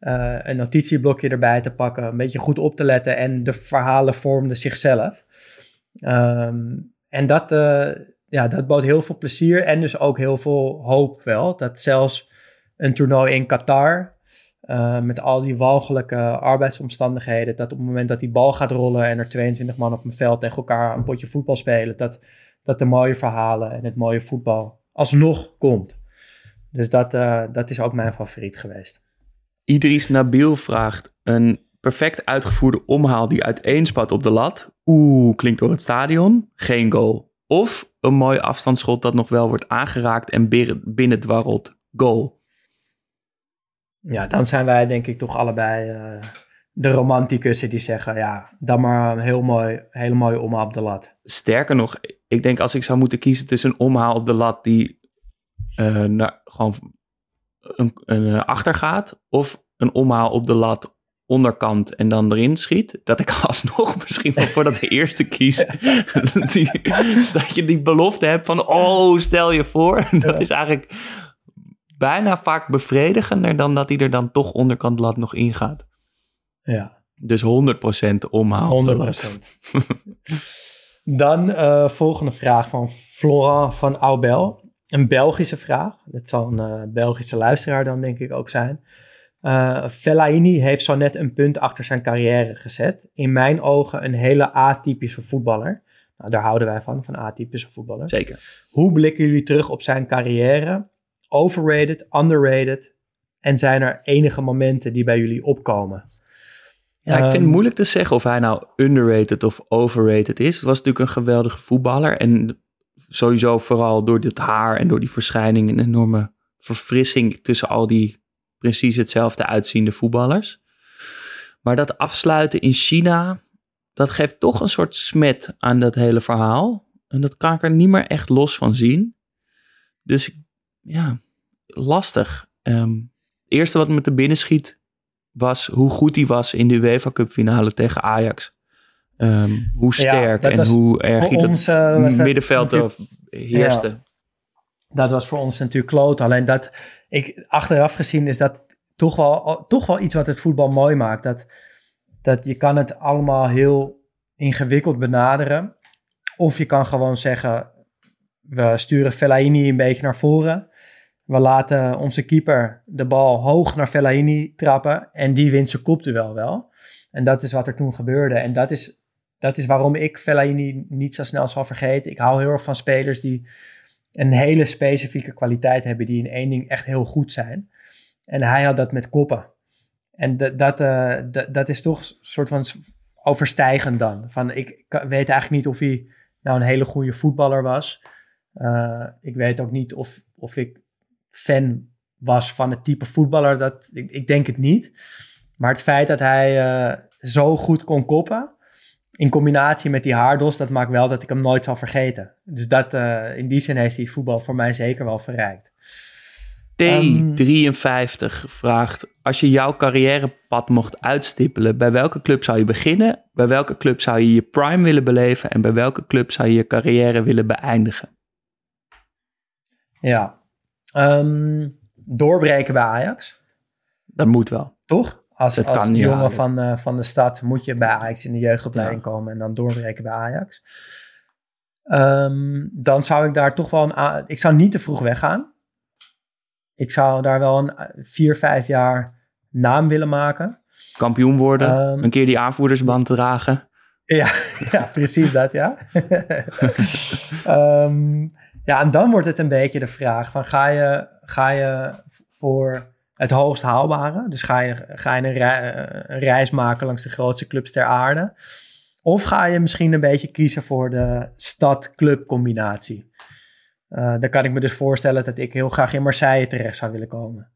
Uh, een notitieblokje erbij te pakken, een beetje goed op te letten en de verhalen vormden zichzelf. Um, en dat, uh, ja, dat bood heel veel plezier en dus ook heel veel hoop wel. Dat zelfs een toernooi in Qatar, uh, met al die walgelijke arbeidsomstandigheden, dat op het moment dat die bal gaat rollen en er 22 man op een veld tegen elkaar een potje voetbal spelen, dat, dat de mooie verhalen en het mooie voetbal alsnog komt. Dus dat, uh, dat is ook mijn favoriet geweest. Idris Nabil vraagt een perfect uitgevoerde omhaal die uiteenspat op de lat. Oeh, klinkt door het stadion. Geen goal. Of een mooi afstandsschot dat nog wel wordt aangeraakt en binnen dwarrelt. Goal. Ja, dan zijn wij denk ik toch allebei uh, de romanticussen die zeggen... ja, dan maar een heel mooi, hele mooie omhaal op de lat. Sterker nog, ik denk als ik zou moeten kiezen tussen een omhaal op de lat... die uh, naar, gewoon een, een uh, achter gaat... of een omhaal op de lat onderkant en dan erin schiet... dat ik <laughs> alsnog misschien wel voor dat eerste kies... <laughs> die, dat je die belofte hebt van... oh, stel je voor. <laughs> dat is eigenlijk bijna vaak bevredigender dan dat hij er dan toch onderkant lat nog ingaat. Ja. Dus 100% omhaal. 100%. dan uh, volgende vraag van Florent van Aubel. Een Belgische vraag. Dat zal een uh, Belgische luisteraar dan denk ik ook zijn. Uh, Fellaini heeft zo net een punt achter zijn carrière gezet. In mijn ogen een hele atypische voetballer. Nou, daar houden wij van, van atypische voetballers. Zeker. Hoe blikken jullie terug op zijn carrière? overrated, underrated? En zijn er enige momenten die bij jullie opkomen? Ja, ik vind het moeilijk te zeggen of hij nou underrated of overrated is. Het was natuurlijk een geweldige voetballer. En sowieso vooral door dit haar en door die verschijning... een enorme verfrissing tussen al die precies hetzelfde uitziende voetballers. Maar dat afsluiten in China... dat geeft toch een soort smet aan dat hele verhaal. En dat kan ik er niet meer echt los van zien. Dus ja, lastig. Um, het eerste wat me te binnen schiet was hoe goed hij was in de UEFA Cup finale tegen Ajax. Um, hoe sterk ja, en hoe erg hij ons, dat uh, middenveld dat heerste. Ja, dat was voor ons natuurlijk kloot. Alleen dat, ik, achteraf gezien is dat toch wel, toch wel iets wat het voetbal mooi maakt. Dat, dat je kan het allemaal heel ingewikkeld benaderen. Of je kan gewoon zeggen, we sturen Fellaini een beetje naar voren. We laten onze keeper de bal hoog naar Fellaini trappen en die wint zijn kopduel wel. En dat is wat er toen gebeurde. En dat is, dat is waarom ik Fellaini niet zo snel zal vergeten. Ik hou heel erg van spelers die een hele specifieke kwaliteit hebben, die in één ding echt heel goed zijn. En hij had dat met koppen. En dat, uh, dat is toch een soort van overstijgend dan. Van, ik weet eigenlijk niet of hij nou een hele goede voetballer was. Uh, ik weet ook niet of, of ik fan was van het type voetballer. Dat, ik, ik denk het niet. Maar het feit dat hij uh, zo goed kon koppen, in combinatie met die haardos, dat maakt wel dat ik hem nooit zal vergeten. Dus dat, uh, in die zin heeft hij voetbal voor mij zeker wel verrijkt. T53 vraagt: Als je jouw carrièrepad mocht uitstippelen, bij welke club zou je beginnen? Bij welke club zou je je prime willen beleven? En bij welke club zou je je carrière willen beëindigen? Ja. Ehm, doorbreken bij Ajax, Dat moet wel. toch? Als, Dat als kan, ja. jongen van, eh, van de stad moet je bij Ajax in de jeugdopleiding Ja. komen en dan doorbreken bij Ajax. Ehm, dan zou ik daar toch wel een... Ik zou niet te vroeg weggaan. Ik zou daar wel een eh, vier, vijf jaar naam willen maken. Kampioen worden, Ehm. een keer die aanvoerdersband dragen. Ja, <laughs> ja precies dat, ja. <laughs> Ehm, ja, en dan wordt het een beetje de vraag van ga je, ga je voor het hoogst haalbare? Dus ga je, ga je een, rei- een reis maken langs de grootste clubs ter aarde? Of ga je misschien een beetje kiezen voor de stad-club combinatie? Eh, dan kan ik me dus voorstellen dat ik heel graag in Marseille terecht zou willen komen.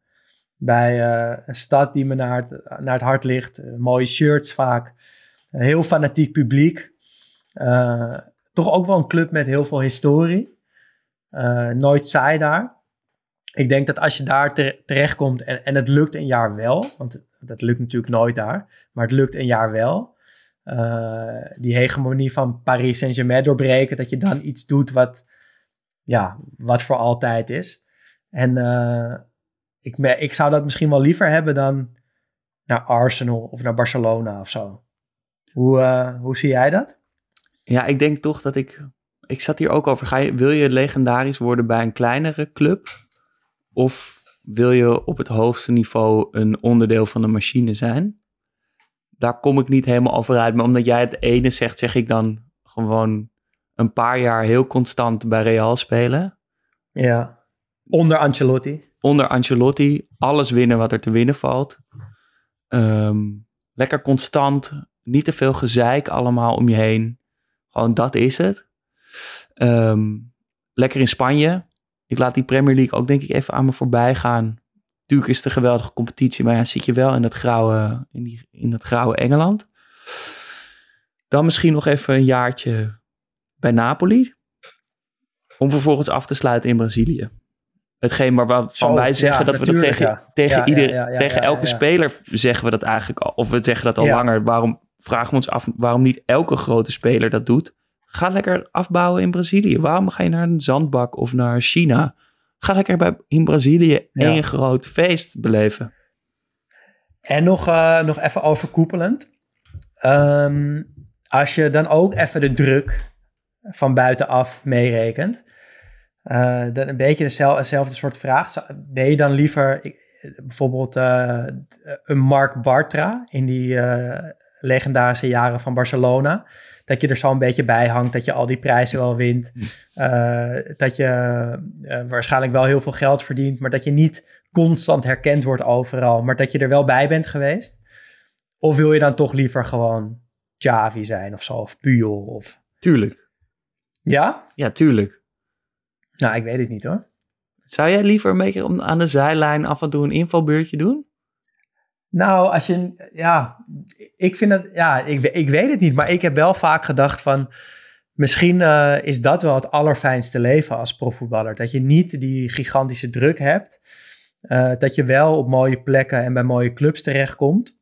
Bij eh, een stad die me naar het, naar het hart ligt. Eh, mooie shirts vaak. Een heel fanatiek publiek. Toch ook wel een club met heel veel historie. Nooit saai daar. Ik denk dat als je daar tere- terechtkomt en, en het lukt een jaar wel, want dat lukt natuurlijk nooit daar, maar het lukt een jaar wel. eh, die hegemonie van Paris Saint-Germain doorbreken, dat je dan iets doet wat, ja, wat voor altijd is. En eh, ik, ik zou dat misschien wel liever hebben dan naar Arsenal of naar Barcelona of zo. Hoe, eh, hoe zie jij dat? Ja, ik denk toch dat ik. Ik zat hier ook over. Ga wil je legendarisch worden bij een kleinere club? Of wil je op het hoogste niveau een onderdeel van de machine zijn? Daar kom ik niet helemaal over uit. Maar omdat jij het ene zegt, zeg ik dan gewoon een paar jaar heel constant bij Real spelen. Ja. Onder Ancelotti. Onder Ancelotti alles winnen wat er te winnen valt. Ehm, lekker constant. Niet te veel gezeik allemaal om je heen. Gewoon dat is het. Ehm, lekker in Spanje. Ik laat die Premier League ook denk ik even aan me voorbij gaan. Tuurlijk is het een geweldige competitie. Maar ja, zit je wel in dat grauwe, in die, in dat grauwe Engeland. Dan misschien nog even een jaartje bij Napoli. Om vervolgens af te sluiten in Brazilië. Hetgeen waar we Zo, van wij zeggen ja, dat we dat tegen, ja. tegen, Ja, ieder, tegen elke speler zeggen we dat eigenlijk al. Of we zeggen dat al langer. Waarom vragen we ons af waarom niet elke grote speler dat doet? Ga lekker afbouwen in Brazilië. Waarom ga je naar een zandbak of naar China? Ga lekker bij, in Brazilië Ja. één groot feest beleven. En nog, eh, nog even overkoepelend. Ehm, als je dan ook even de druk van buitenaf meerekent. eh, dan een beetje dezelfde, soort vraag. Ben je dan liever bijvoorbeeld eh, een Mark Bartra in die legendarische jaren van Barcelona? Dat je er zo een beetje bij hangt, dat je al die prijzen wel wint. eh, dat je eh, waarschijnlijk wel heel veel geld verdient, maar dat je niet constant herkend wordt overal, maar dat je er wel bij bent geweest? Of wil je dan toch liever gewoon Javi zijn of zo, of Puyol? Of... Tuurlijk. Ja? Ja, tuurlijk. Nou, ik weet het niet hoor. Zou jij liever een beetje om- aan de zijlijn af en toe een invalbeurtje doen? Nou, als je, ja, ik vind het, ja, ik, ik weet het niet, maar ik heb wel vaak gedacht van, misschien eh, is dat wel het allerfijnste leven als profvoetballer. Dat je niet die gigantische druk hebt, eh, dat je wel op mooie plekken en bij mooie clubs terechtkomt,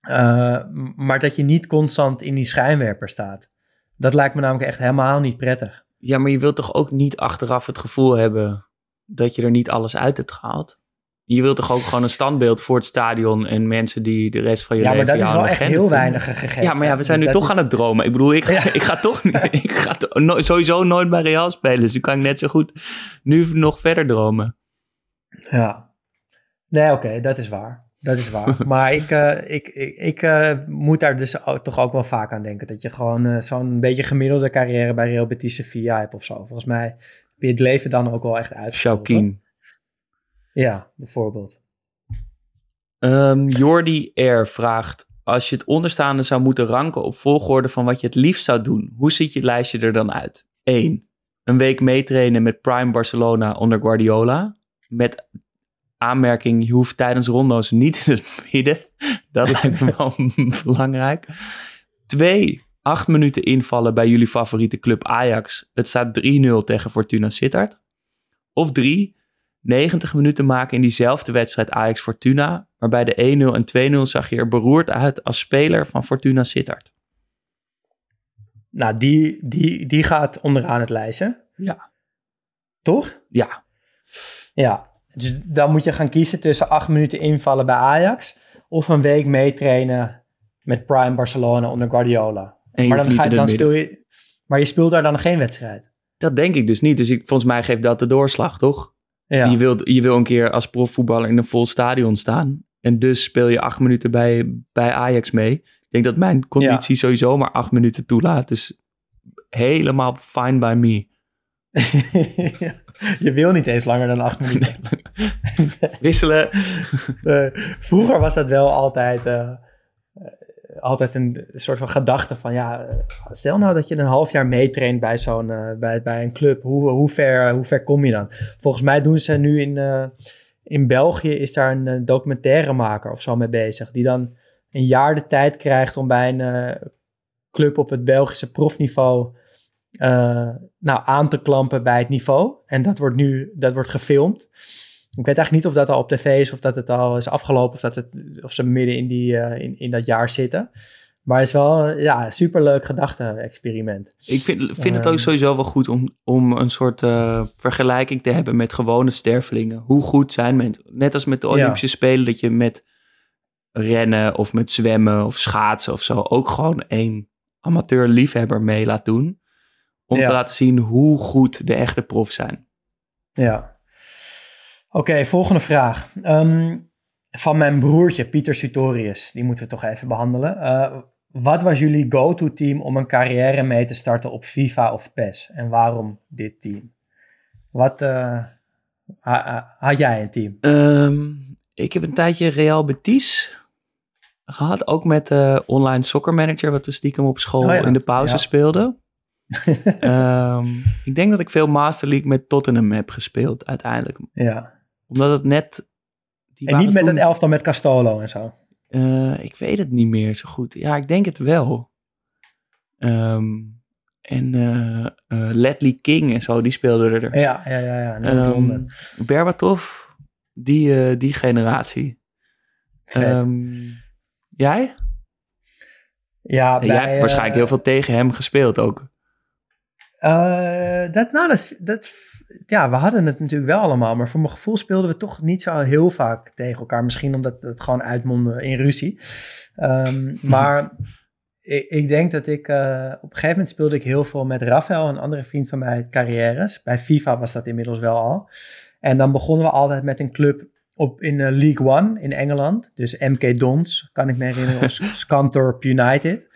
eh, maar dat je niet constant in die schijnwerper staat. Dat lijkt me namelijk echt helemaal niet prettig. Ja, maar je wilt toch ook niet achteraf het gevoel hebben dat je er niet alles uit hebt gehaald? Je wilt toch ook gewoon een standbeeld voor het stadion en mensen die de rest van je Ja, maar leven dat is wel echt heel vinden? weinig gegeven. Ja, maar ja, we zijn nu Dat toch is- aan het dromen. Ik bedoel, ik, Ja. ik ga toch niet, <laughs> ik ga to- no- sowieso nooit bij Real spelen. Dus dan kan ik net zo goed nu nog verder dromen. Ja. Nee, oké, dat is waar. Dat is waar. <laughs> maar ik, eh, ik, ik, ik eh, moet daar dus ook- toch ook wel vaak aan denken. Dat je gewoon eh, zo'n beetje gemiddelde carrière bij Real Betis Sevilla hebt of zo. Volgens mij heb je het leven dan ook wel echt uit. Shaokin. Ja, bijvoorbeeld. Ehm Jordi R. vraagt... Als je het onderstaande zou moeten ranken op volgorde van wat je het liefst zou doen... hoe ziet je lijstje er dan uit? 1. Een week meetrainen met Prime Barcelona onder Guardiola. Met aanmerking, je hoeft tijdens rondo's niet in het midden. Dat lijkt me wel <laughs> belangrijk. 2. Acht minuten invallen bij jullie favoriete club Ajax. Het staat 3-0 tegen Fortuna Sittard. Of 3. 90 minuten maken in diezelfde wedstrijd Ajax-Fortuna. Maar bij de 1-0 en 2-0 zag je er beroerd uit als speler van Fortuna Sittard. Nou, die, die, die gaat onderaan het lijstje. Ja. Toch? Ja, Ja. Dus dan moet je gaan kiezen tussen acht minuten invallen bij Ajax of een week meetrainen met Prime Barcelona onder Guardiola. maar dan, ga, dan speel je. Maar je speelt daar dan geen wedstrijd. Dat denk ik dus niet. Dus ik, volgens mij geeft dat de doorslag, toch? Ja. Je, wilt, je wil een keer als profvoetballer in een vol stadion staan. En dus speel je acht minuten bij, bij Ajax mee. Ik denk dat mijn conditie sowieso maar acht minuten toelaat. Dus helemaal fine by me. <laughs> je wil niet eens langer dan acht <laughs> minuten. Wisselen. <laughs> Eh, vroeger was dat wel altijd, eh, altijd een soort van gedachte van ja, stel nou dat je een half jaar meetraint bij zo'n eh, bij, bij een club, hoe, hoe, ver, hoe ver kom je dan? Volgens mij doen ze nu in, eh, in België is daar een eh, documentairemaker of zo mee bezig, die dan een jaar de tijd krijgt om bij een club op het Belgische profniveau nou, aan te klampen bij het niveau. En dat wordt nu dat wordt gefilmd. Ik weet eigenlijk niet of dat al op tv is of dat het al is afgelopen of, dat het, of ze midden in, die, eh, in, in dat jaar zitten. Maar het is wel ja, een superleuk gedachte-experiment. Ik vind, vind het Ehm. ook sowieso wel goed om, om een soort eh, vergelijking te hebben met gewone stervelingen. Hoe goed zijn mensen? Net als met de Ja. Olympische Spelen, dat je met rennen of met zwemmen of schaatsen of zo ook gewoon één amateur-liefhebber mee laat doen. Om Ja. te laten zien hoe goed de echte profs zijn. Ja. Oké, volgende vraag. Ehm, van mijn broertje, Pieter Sutorius. Die moeten we toch even behandelen. Eh, wat was jullie go-to-team om een carrière mee te starten op FIFA of PES? En waarom dit team? Wat eh, ha- ha- had jij een team? Ehm, ik heb een tijdje Real Betis gehad. Ook met de online soccer manager, wat we stiekem op school Oh ja, in de pauze ja. speelden. <laughs> Ehm, ik denk dat ik veel Master League met Tottenham heb gespeeld uiteindelijk. Ja. Omdat het net... Die En niet met toen- het elftal met Castolo en zo. Eh, ik weet het niet meer zo goed. Ja, ik denk het wel. Ehm, en eh, Ledley King en zo, die speelden er. Ja, ja, ja. ja. Londen. Berbatov, die, die generatie. Ehm, jij? ja, Ja, jij bij, hebt waarschijnlijk heel veel tegen hem gespeeld ook. dat, nou, dat, dat, ja, we hadden het natuurlijk wel allemaal, maar voor mijn gevoel speelden we toch niet zo heel vaak tegen elkaar. Misschien omdat het gewoon uitmondde in ruzie. Ehm, <laughs> maar ik, ik denk dat ik, eh, op een gegeven moment speelde ik heel veel met Rafael, een andere vriend van mij, carrières. Bij FIFA was dat inmiddels wel al. En dan begonnen we altijd met een club op, in eh, League One in Engeland. Dus MK Dons, kan ik me herinneren, of <laughs> Scunthorpe United.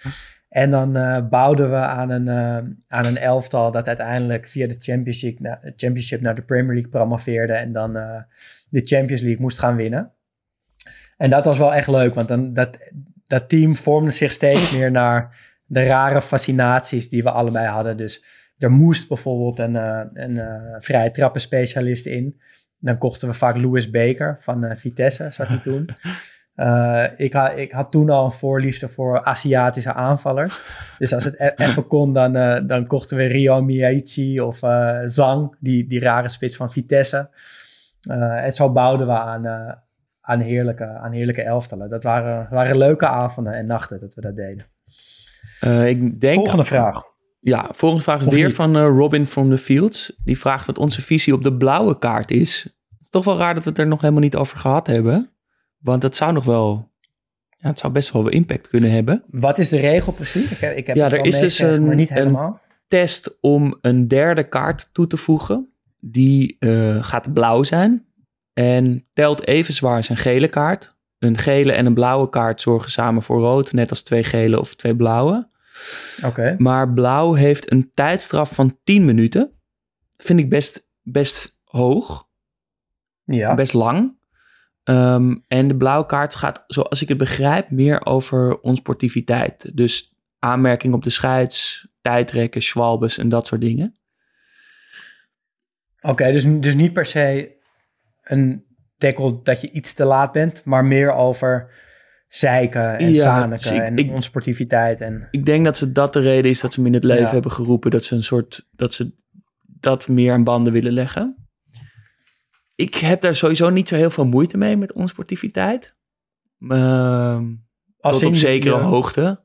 En dan eh, bouwden we aan een, eh, aan een elftal dat uiteindelijk via de championship, na, championship naar de Premier League promoveerde en dan eh, de Champions League moest gaan winnen. En dat was wel echt leuk, want dan, dat, dat team vormde zich steeds meer naar de rare fascinaties die we allebei hadden. Dus er moest bijvoorbeeld een, een vrije trappenspecialist in. Dan kochten we vaak Louis Baker van Vitesse, zat hij toen. <laughs> Eh, ik, had, ik had toen al een voorliefde voor Aziatische aanvallers. Dus als het e- even kon, dan, eh, dan kochten we Rio Miyaichi of eh, Zhang, die, die rare spits van Vitesse. En zo bouwden we aan, aan, heerlijke, aan heerlijke elftalen. Dat waren, waren leuke avonden en nachten dat we dat deden. Ik denk, Volgende vraag. Ja, volgende vraag is Of weer niet? van Robin from the Fields. Die vraagt wat onze visie op de blauwe kaart is. Het is toch wel raar dat we het er nog helemaal niet over gehad hebben. Want dat zou nog wel... Ja, het zou best wel impact kunnen hebben. Wat is de regel precies? Ik heb, ik heb Ja, er is dus maar een- niet een-. Test om een derde kaart toe te voegen. Die eh, gaat blauw zijn. En telt even zwaar als een gele kaart. Een gele en een blauwe kaart zorgen samen voor rood. Net als twee gele of twee blauwe. Oké. Maar blauw heeft een tijdstraf van 10 minuten. Vind ik best, best hoog. Ja. Best lang. Ehm, en de blauwe kaart gaat, zoals ik het begrijp, meer over onsportiviteit. Dus aanmerking op de scheids, tijdrekken, schwalbes en dat soort dingen. Oké, dus, dus niet per se een tackle dat je iets te laat bent, maar meer over zeiken en Ja, dus ik- en ik- onsportiviteit. En, Ik denk dat ze dat de reden is dat ze hem in het leven Ja. hebben geroepen. Dat ze een soort, dat ze dat meer aan banden willen leggen. Ik heb daar sowieso niet zo heel veel moeite mee met onsportiviteit. Ehm Als tot op zekere ja. hoogte.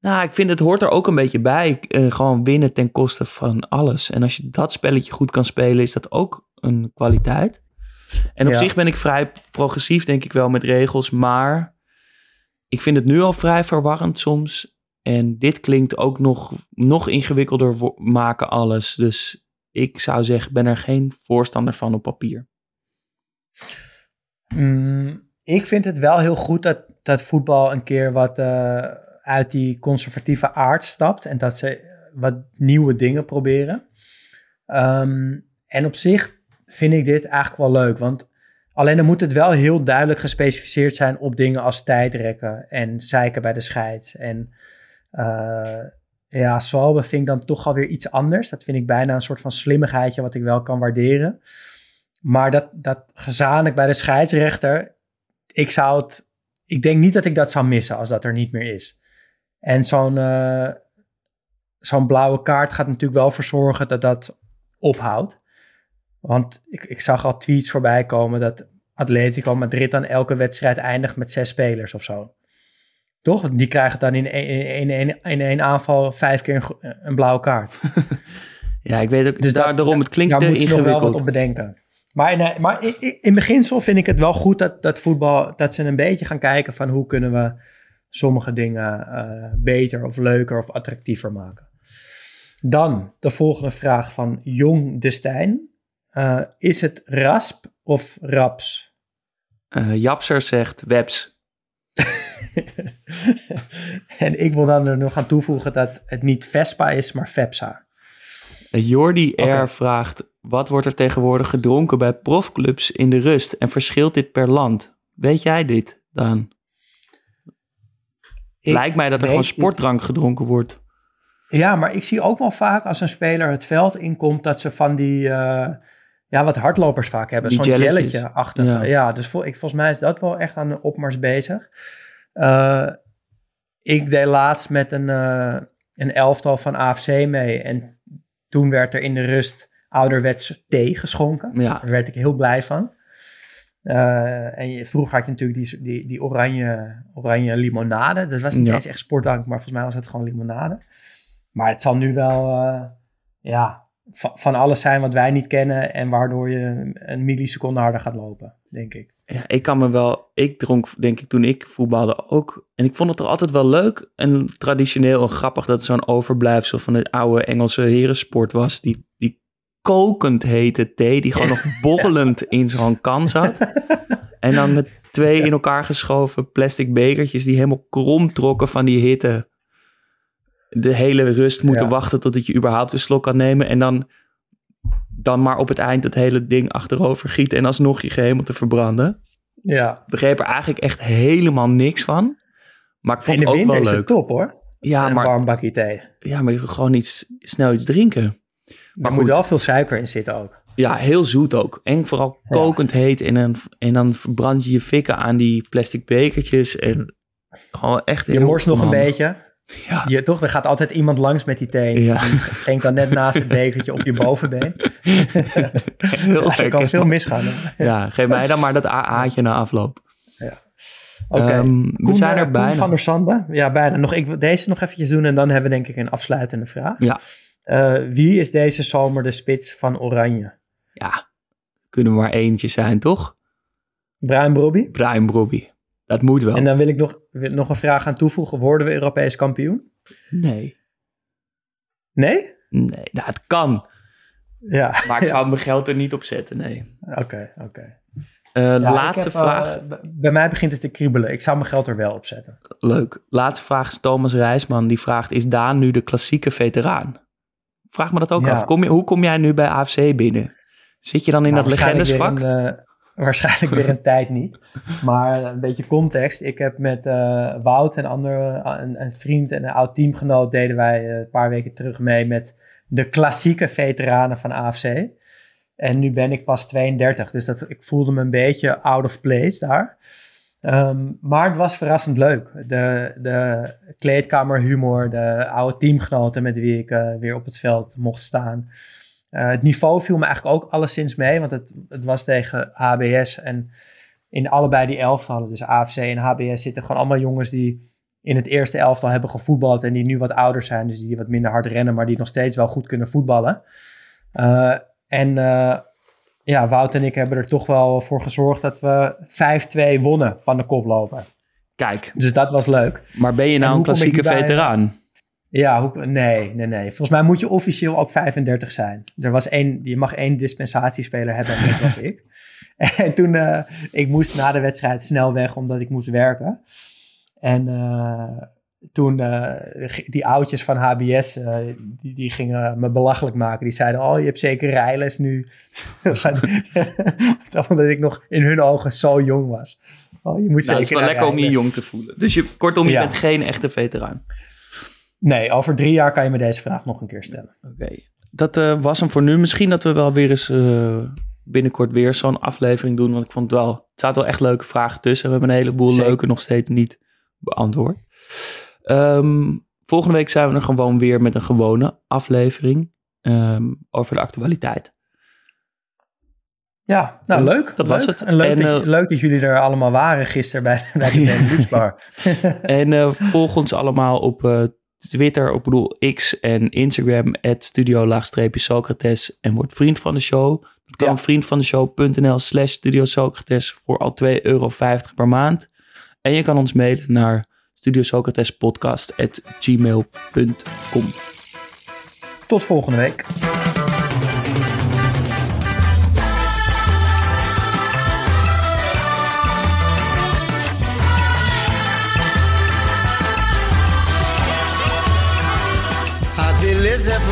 Nou, ik vind het hoort er ook een beetje bij. Eh, gewoon winnen ten koste van alles. En als je dat spelletje goed kan spelen, is dat ook een kwaliteit. En op Ja. zich ben ik vrij progressief, denk ik wel, met regels. Maar ik vind het nu al vrij verwarrend soms. En dit klinkt ook nog, nog ingewikkelder maken alles. Dus ik zou zeggen, ben er geen voorstander van op papier. Mm, ik vind het wel heel goed dat, dat voetbal een keer wat eh, uit die conservatieve aard stapt en dat ze wat nieuwe dingen proberen. Ehm, en op zich vind ik dit eigenlijk wel leuk, want alleen dan moet het wel heel duidelijk gespecificeerd zijn op dingen als tijdrekken en zeiken bij de scheids. En eh ja, Swalbe vind ik dan toch alweer iets anders. Dat vind ik bijna een soort van slimmigheidje wat ik wel kan waarderen. Maar dat, dat gezamenlijk bij de scheidsrechter, ik zou het, ik denk niet dat ik dat zou missen als dat er niet meer is. En zo'n eh, zo'n blauwe kaart gaat natuurlijk wel voor zorgen dat dat ophoudt. Want ik, ik zag al tweets voorbij komen dat Atletico Madrid dan elke wedstrijd eindigt met zes spelers of zo. Toch? Die krijgen dan in één, in één, in één aanval vijf keer een, blauwe kaart. <laughs> Ja, ik weet ook, Dus daar, daarom, het klinkt Daar moet je nog wel ingewikkeld. wat op bedenken. Maar, nee, maar in, in- in beginsel vind ik het wel goed dat, dat voetbal, dat ze een beetje gaan kijken van hoe kunnen we sommige dingen eh, beter of leuker of attractiever maken. Dan de volgende vraag van Jong de Stijn. Eh, is het rasp of raps? Eh, Japser zegt webs. <laughs> en ik wil dan er nog aan toevoegen dat het niet Vespa is, maar Vepsa. Jordi R. Vraagt: Wat wordt er tegenwoordig gedronken bij profclubs in de rust en verschilt dit per land? Weet jij dit dan? Ik Lijkt mij dat er gewoon sportdrank gedronken wordt. Ja, maar ik zie ook wel vaak als een speler het veld inkomt dat ze van die, eh, ja, wat hardlopers vaak hebben. Zo'n jelletje achter. Ja. Ja. dus vol, ik, volgens mij is dat wel echt aan de opmars bezig. Eh, ik deed laatst met een, eh, een elftal van AFC mee. En toen werd er in de rust ouderwets thee geschonken. Ja, Daar werd ik heel blij van. Eh, en je, vroeger had je natuurlijk die, die, die oranje, oranje limonade. Dat was niet Ja. eens echt sportdrank, maar volgens mij was het gewoon limonade. Maar het zal nu wel ja, van, alles zijn wat wij niet kennen en waardoor je een milliseconde harder gaat lopen, denk ik. ja, ik kan me wel. Ik dronk, denk ik, toen ik voetbalde ook. En ik vond het er altijd wel leuk en traditioneel en grappig dat het zo'n overblijfsel van de oude Engelse herensport was. Die, die kokend hete thee, die gewoon nog <laughs> borrelend in zo'n kan zat. En dan met twee in elkaar geschoven plastic bekertjes die helemaal krom trokken van die hitte. De hele rust moeten Ja. wachten totdat je überhaupt een slok kan nemen. En dan, dan maar op het eind het hele ding achterover gieten en alsnog je gehemel te verbranden. Ja, Ik begreep er eigenlijk echt helemaal niks van. Maar ik vond in de het ook winter wel is leuk. het top hoor. Ja, een maar, warm bakje thee. ja, maar je wil gewoon iets, snel iets drinken. Er Maar moet goed, wel veel suiker in zitten ook. ja, heel zoet ook. En vooral Ja. kokend heet. En dan, en dan verbrand je je fikken aan die plastic bekertjes. En gewoon echt Je morst nog een beetje. Ja. Je, toch, er gaat altijd iemand langs met die thee. Ja. Die schenkt dan net naast het bekertje op je <laughs> bovenbeen. Heel Ja, er kan veel misgaan. hè? Ja, geef mij dan maar dat AA'tje na afloop. Oké. Ehm, we zijn eh, er Koen bijna. van der Sande. Ja, bijna. Nog, ik wil deze nog eventjes doen en dan hebben we denk ik een afsluitende vraag. Ja. Eh, wie is deze zomer de spits van Oranje? Ja, kunnen we maar eentje zijn, toch? Brian Brobby? Brian Brobby. Dat moet wel. En dan wil ik nog, nog een vraag aan toevoegen. Worden we Europees kampioen? Nee. Nee? Nee, nou, het kan. Ja. Maar ik Ja. <laughs> zou mijn geld er niet op zetten, nee. Oké, oké. Eh, Ja, ik laatste heb, eh, vraag. bij mij begint het te kriebelen. Ik zou mijn geld er wel op zetten. Leuk. Laatste vraag is Thomas Rijsman. Die vraagt, is Daan nu de klassieke veteraan? Vraag me dat ook Ja. af. Kom je, hoe kom jij nu bij AFC binnen? Zit je dan in Nou, dat legendesvak? eh, waarschijnlijk weer een <laughs> tijd niet. Maar een beetje context. Ik heb met eh, Wout en andere, een, een vriend en een oud teamgenoot... deden wij eh, een paar weken terug mee met de klassieke veteranen van AFC. En nu ben ik pas 32, dus dat, ik voelde me een beetje out of place daar. Ehm, maar het was verrassend leuk. De, de kleedkamerhumor, de oude teamgenoten met wie ik eh, weer op het veld mocht staan. Eh, het niveau viel me eigenlijk ook alleszins mee, want het, het was tegen HBS. En in allebei die elftallen, dus AFC en HBS, zitten gewoon allemaal jongens die in het eerste elftal hebben gevoetbald en die nu wat ouder zijn, dus die wat minder hard rennen, maar die nog steeds wel goed kunnen voetballen. Uh, en uh, ja, Wout en ik hebben er toch wel voor gezorgd dat we 5-2 wonnen van de koploper. Kijk. Dus dat was leuk. Maar ben je nou een klassieke veteraan? Ja, hoe, nee, nee, nee. Volgens mij moet je officieel ook 35 zijn. Er was één, je mag één dispensatiespeler hebben en dat was ik. <laughs> En toen, uh, ik moest na de wedstrijd snel weg omdat ik moest werken. En uh, toen uh, die oudjes van HBS, die, die gingen me belachelijk maken. Die zeiden, oh, je hebt zeker rijles nu. <laughs> <laughs> Omdat ik nog in hun ogen zo jong was. Oh, je moet nou, het is wel lekker om je jong te voelen. Dus je, kortom, je ja. bent geen echte veteraan. Nee, over drie jaar kan je me deze vraag nog een keer stellen. Oké, okay. dat uh, was hem voor nu. Misschien dat we wel weer eens binnenkort weer zo'n aflevering doen. Want ik vond het wel, het zaten wel echt leuke vragen tussen. We hebben een heleboel Zeker. leuke nog steeds niet beantwoord. Um, volgende week zijn we er gewoon weer met een gewone aflevering um, over de actualiteit. Ja, nou leuk. Dat leuk. was het. En leuk, en, dat, uh, leuk dat jullie er allemaal waren gisteren bij, bij de <laughs> Benelux-bar. en uh, volg ons allemaal op uh, Twitter, ik bedoel X en Instagram, studio-socrates en word vriend van de show. Dat kan ja. op vriendvandeshow.nl slash studio Socrates voor al 2,50 euro per maand. En je kan ons mailen naar studiosocratespodcast.gmail.com. Tot volgende week.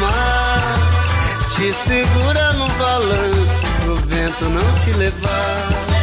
Mar, te segura no balanço pro vento não te levar.